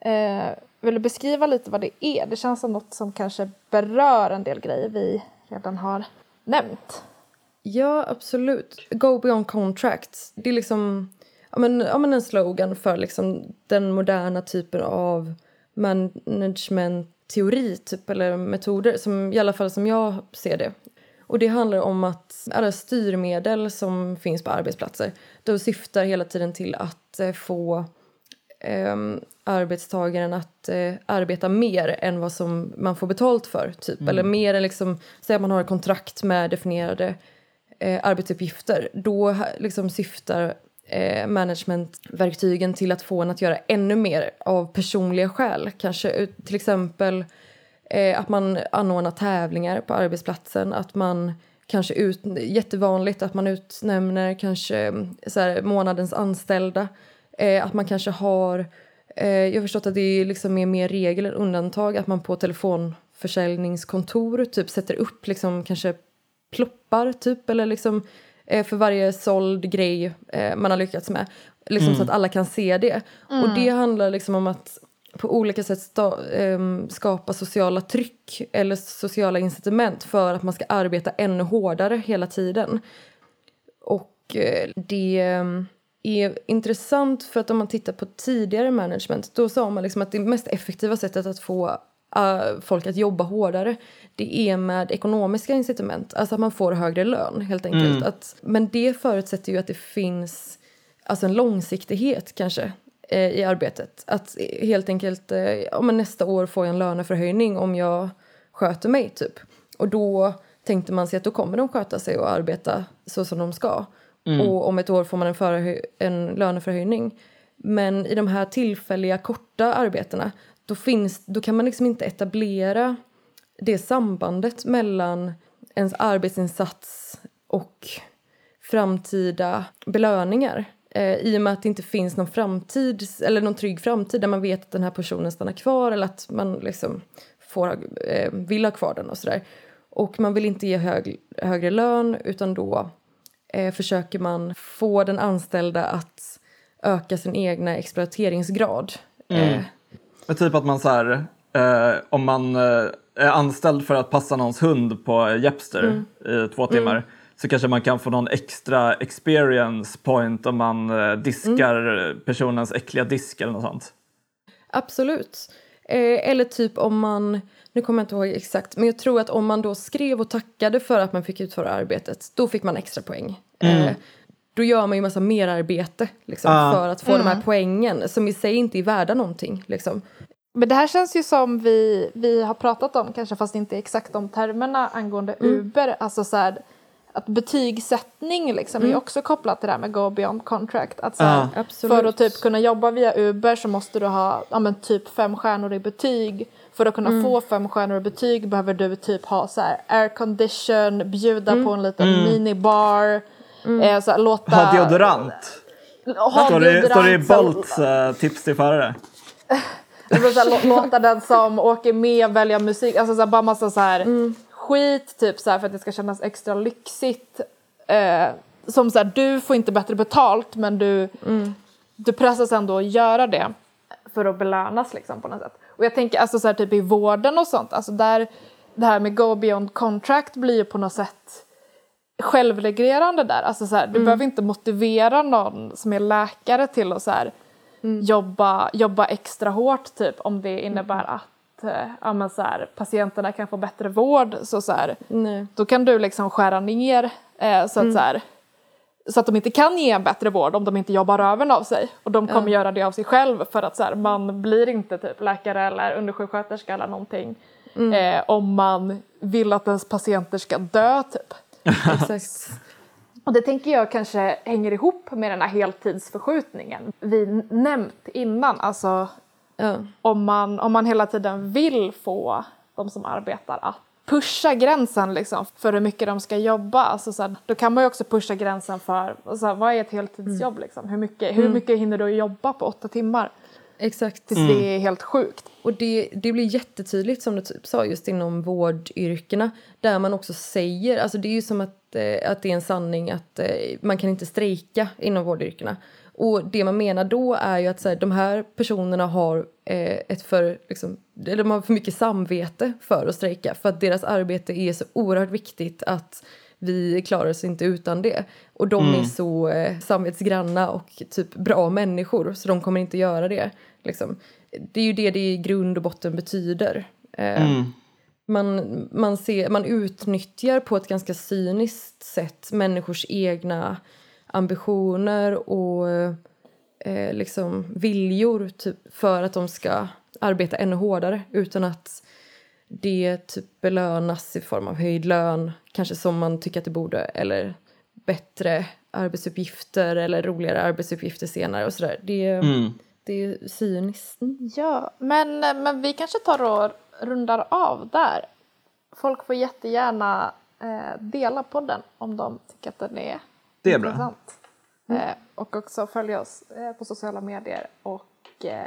Eh, vill du beskriva lite vad det är? Det känns som något som kanske berör en del grejer vi redan har nämnt.
Ja, absolut. Go beyond contracts. Det är liksom ja, men, ja, men en slogan för liksom den moderna typen av managementteori typ, eller metoder, som, i alla fall som jag ser det. Och det handlar om att alla styrmedel som finns på arbetsplatser de syftar hela tiden till att eh, få um, arbetstagaren att eh, arbeta mer än vad som man får betalt för. Typ. Eller mer än liksom, säg att man har ett kontrakt med definierade eh, arbetsuppgifter. Då ha- liksom syftar eh, managementverktygen till att få en att göra ännu mer av personliga skäl. Kanske till exempel eh, att man anordnar tävlingar på arbetsplatsen. Att man kanske ut, jättevanligt att man utnämner kanske eh, så här, månadens anställda. Eh, att man kanske har, eh, jag har förstått att det är liksom är mer regel än undantag, att man på telefonförsäljningskontor typ sätter upp liksom kanske ploppar typ eller liksom eh, för varje såld grej eh, man har lyckats med. Liksom så att alla kan se det. Och det handlar liksom om att på olika sätt sta, ehm, skapa sociala tryck eller sociala incitament för att man ska arbeta ännu hårdare hela tiden. Och eh, det eh, är intressant för att om man tittar på tidigare management då sa man liksom att det mest effektiva sättet att få eh, folk att jobba hårdare det är med ekonomiska incitament, alltså att man får högre lön helt enkelt. Att, men det förutsätter ju att det finns alltså en långsiktighet kanske eh, i arbetet. Att helt enkelt, eh, ja, men nästa år får jag en löneförhöjning om jag sköter mig typ. Och då tänkte man sig att då kommer de sköta sig och arbeta så som de ska. och om ett år får man en, förhö- en löneförhöjning. Men i de här tillfälliga korta arbetena då, finns, då kan man liksom inte etablera det sambandet mellan ens arbetsinsats och framtida belöningar. Eh, I och med att det inte finns någon framtid, eller någon trygg framtid där man vet att den här personen stannar kvar eller att man liksom får, eh, vill ha kvar den och sådär. Och man vill inte ge hög, högre lön utan då eh, försöker man få den anställda att öka sin egna exploateringsgrad. Eh,
Men Typ att man så här, eh, om man eh, är anställd för att passa någons hund på Jepster i två timmar så kanske man kan få någon extra experience point om man eh, diskar personens äckliga disk eller något sånt.
Absolut. Eh, eller typ om man, nu kommer jag inte ihåg exakt, men jag tror att om man då skrev och tackade för att man fick utföra arbetet, då fick man extra poäng. Eh, då gör man ju massa merarbete liksom,
Ja.
för att få de här poängen som i sig inte är värda någonting. Liksom.
Men det här känns ju som vi, vi har pratat om, kanske fast inte exakt de termerna angående Uber. Alltså så här, att betygssättning liksom är också kopplat till det här med go beyond contract. Att så här.
Absolut.
för att typ kunna jobba via Uber så måste du ha ja, men typ fem stjärnor i betyg. För att kunna få fem stjärnor i betyg behöver du typ ha så här aircondition, bjuda på en liten minibar. Eh, så här, låta,
Ha deodorant.
Ha
Står det, står det i
deodorant,
Bolts eh, tips till förare?
Lå- låta den som åker med välja musik, alltså så här, bara massa så här skit typ så här, för att det ska kännas extra lyxigt. Eh, som så här, du får inte bättre betalt men du, du pressas ändå att göra det för att belönas liksom på något sätt. Och jag tänker alltså så här, typ i vården och sånt, alltså där det här med go beyond contract blir ju på något sätt självreglerande där. Alltså så här, du behöver inte motivera någon som är läkare till att så här, jobba, jobba extra hårt typ om det innebär att eh, ja, men så här, patienterna kan få bättre vård. Så, så då kan du liksom skära ner eh, så, att, så, här, så att de inte kan ge en bättre vård om de inte jobbar röven av sig. Och de kommer göra det av sig själv för att så man blir inte typ läkare eller undersjuksköterska eller någonting eh, om man vill att ens patienter ska dö typ.
Exakt.
Och det tänker jag kanske hänger ihop med den här heltidsförskjutningen vi nämnt innan. Alltså
Ja.
om man, om man hela tiden vill få de som arbetar att pusha gränsen liksom för hur mycket de ska jobba. Alltså så här, då kan man ju också pusha gränsen för så här, vad är ett heltidsjobb liksom? Hur mycket, hur mycket hinner du jobba på åtta timmar?
Exakt.
Tills det är helt sjukt.
Och det, det blir jättetydligt som du typ sa just inom vårdyrkena där man också säger, alltså det är ju som att, eh, att det är en sanning att eh, man kan inte strejka inom vårdyrkena. Och det man menar då är ju att så här, de här personerna har eh, ett för, liksom, eller de har för mycket samvete för att strejka för att deras arbete är så oerhört viktigt att vi klarar oss inte utan det. Och de är så eh, samvetsgranna och typ bra människor så de kommer inte göra det. Liksom. Det är ju det det i grund och botten betyder. Eh, man, man, ser, man utnyttjar på ett ganska cyniskt sätt människors egna ambitioner och eh, liksom viljor typ, för att de ska arbeta ännu hårdare utan att det typ belönas i form av höjd lön, kanske som man tycker att det borde, eller bättre arbetsuppgifter eller roligare arbetsuppgifter senare och sådär. Det, det är cyniskt.
Ja, men, men vi kanske tar och rundar av där. Folk får jättegärna eh, dela podden om de tycker att den är
Det är bra.
intressant. Eh, och också följa oss eh, på sociala medier och eh,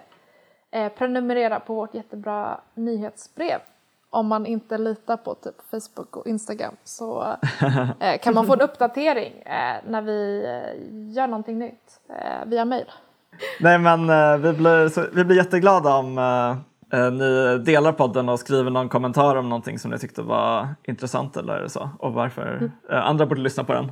eh, prenumerera på vårt jättebra nyhetsbrev. Om man inte litar på typ Facebook och Instagram så eh, kan man få en uppdatering eh, när vi eh, gör någonting nytt eh, via mail.
Nej men eh, vi blir, så, vi blir jätteglada om eh, ni delar podden och skriver någon kommentar om någonting som ni tyckte var intressant eller så och varför eh, andra borde lyssna på den.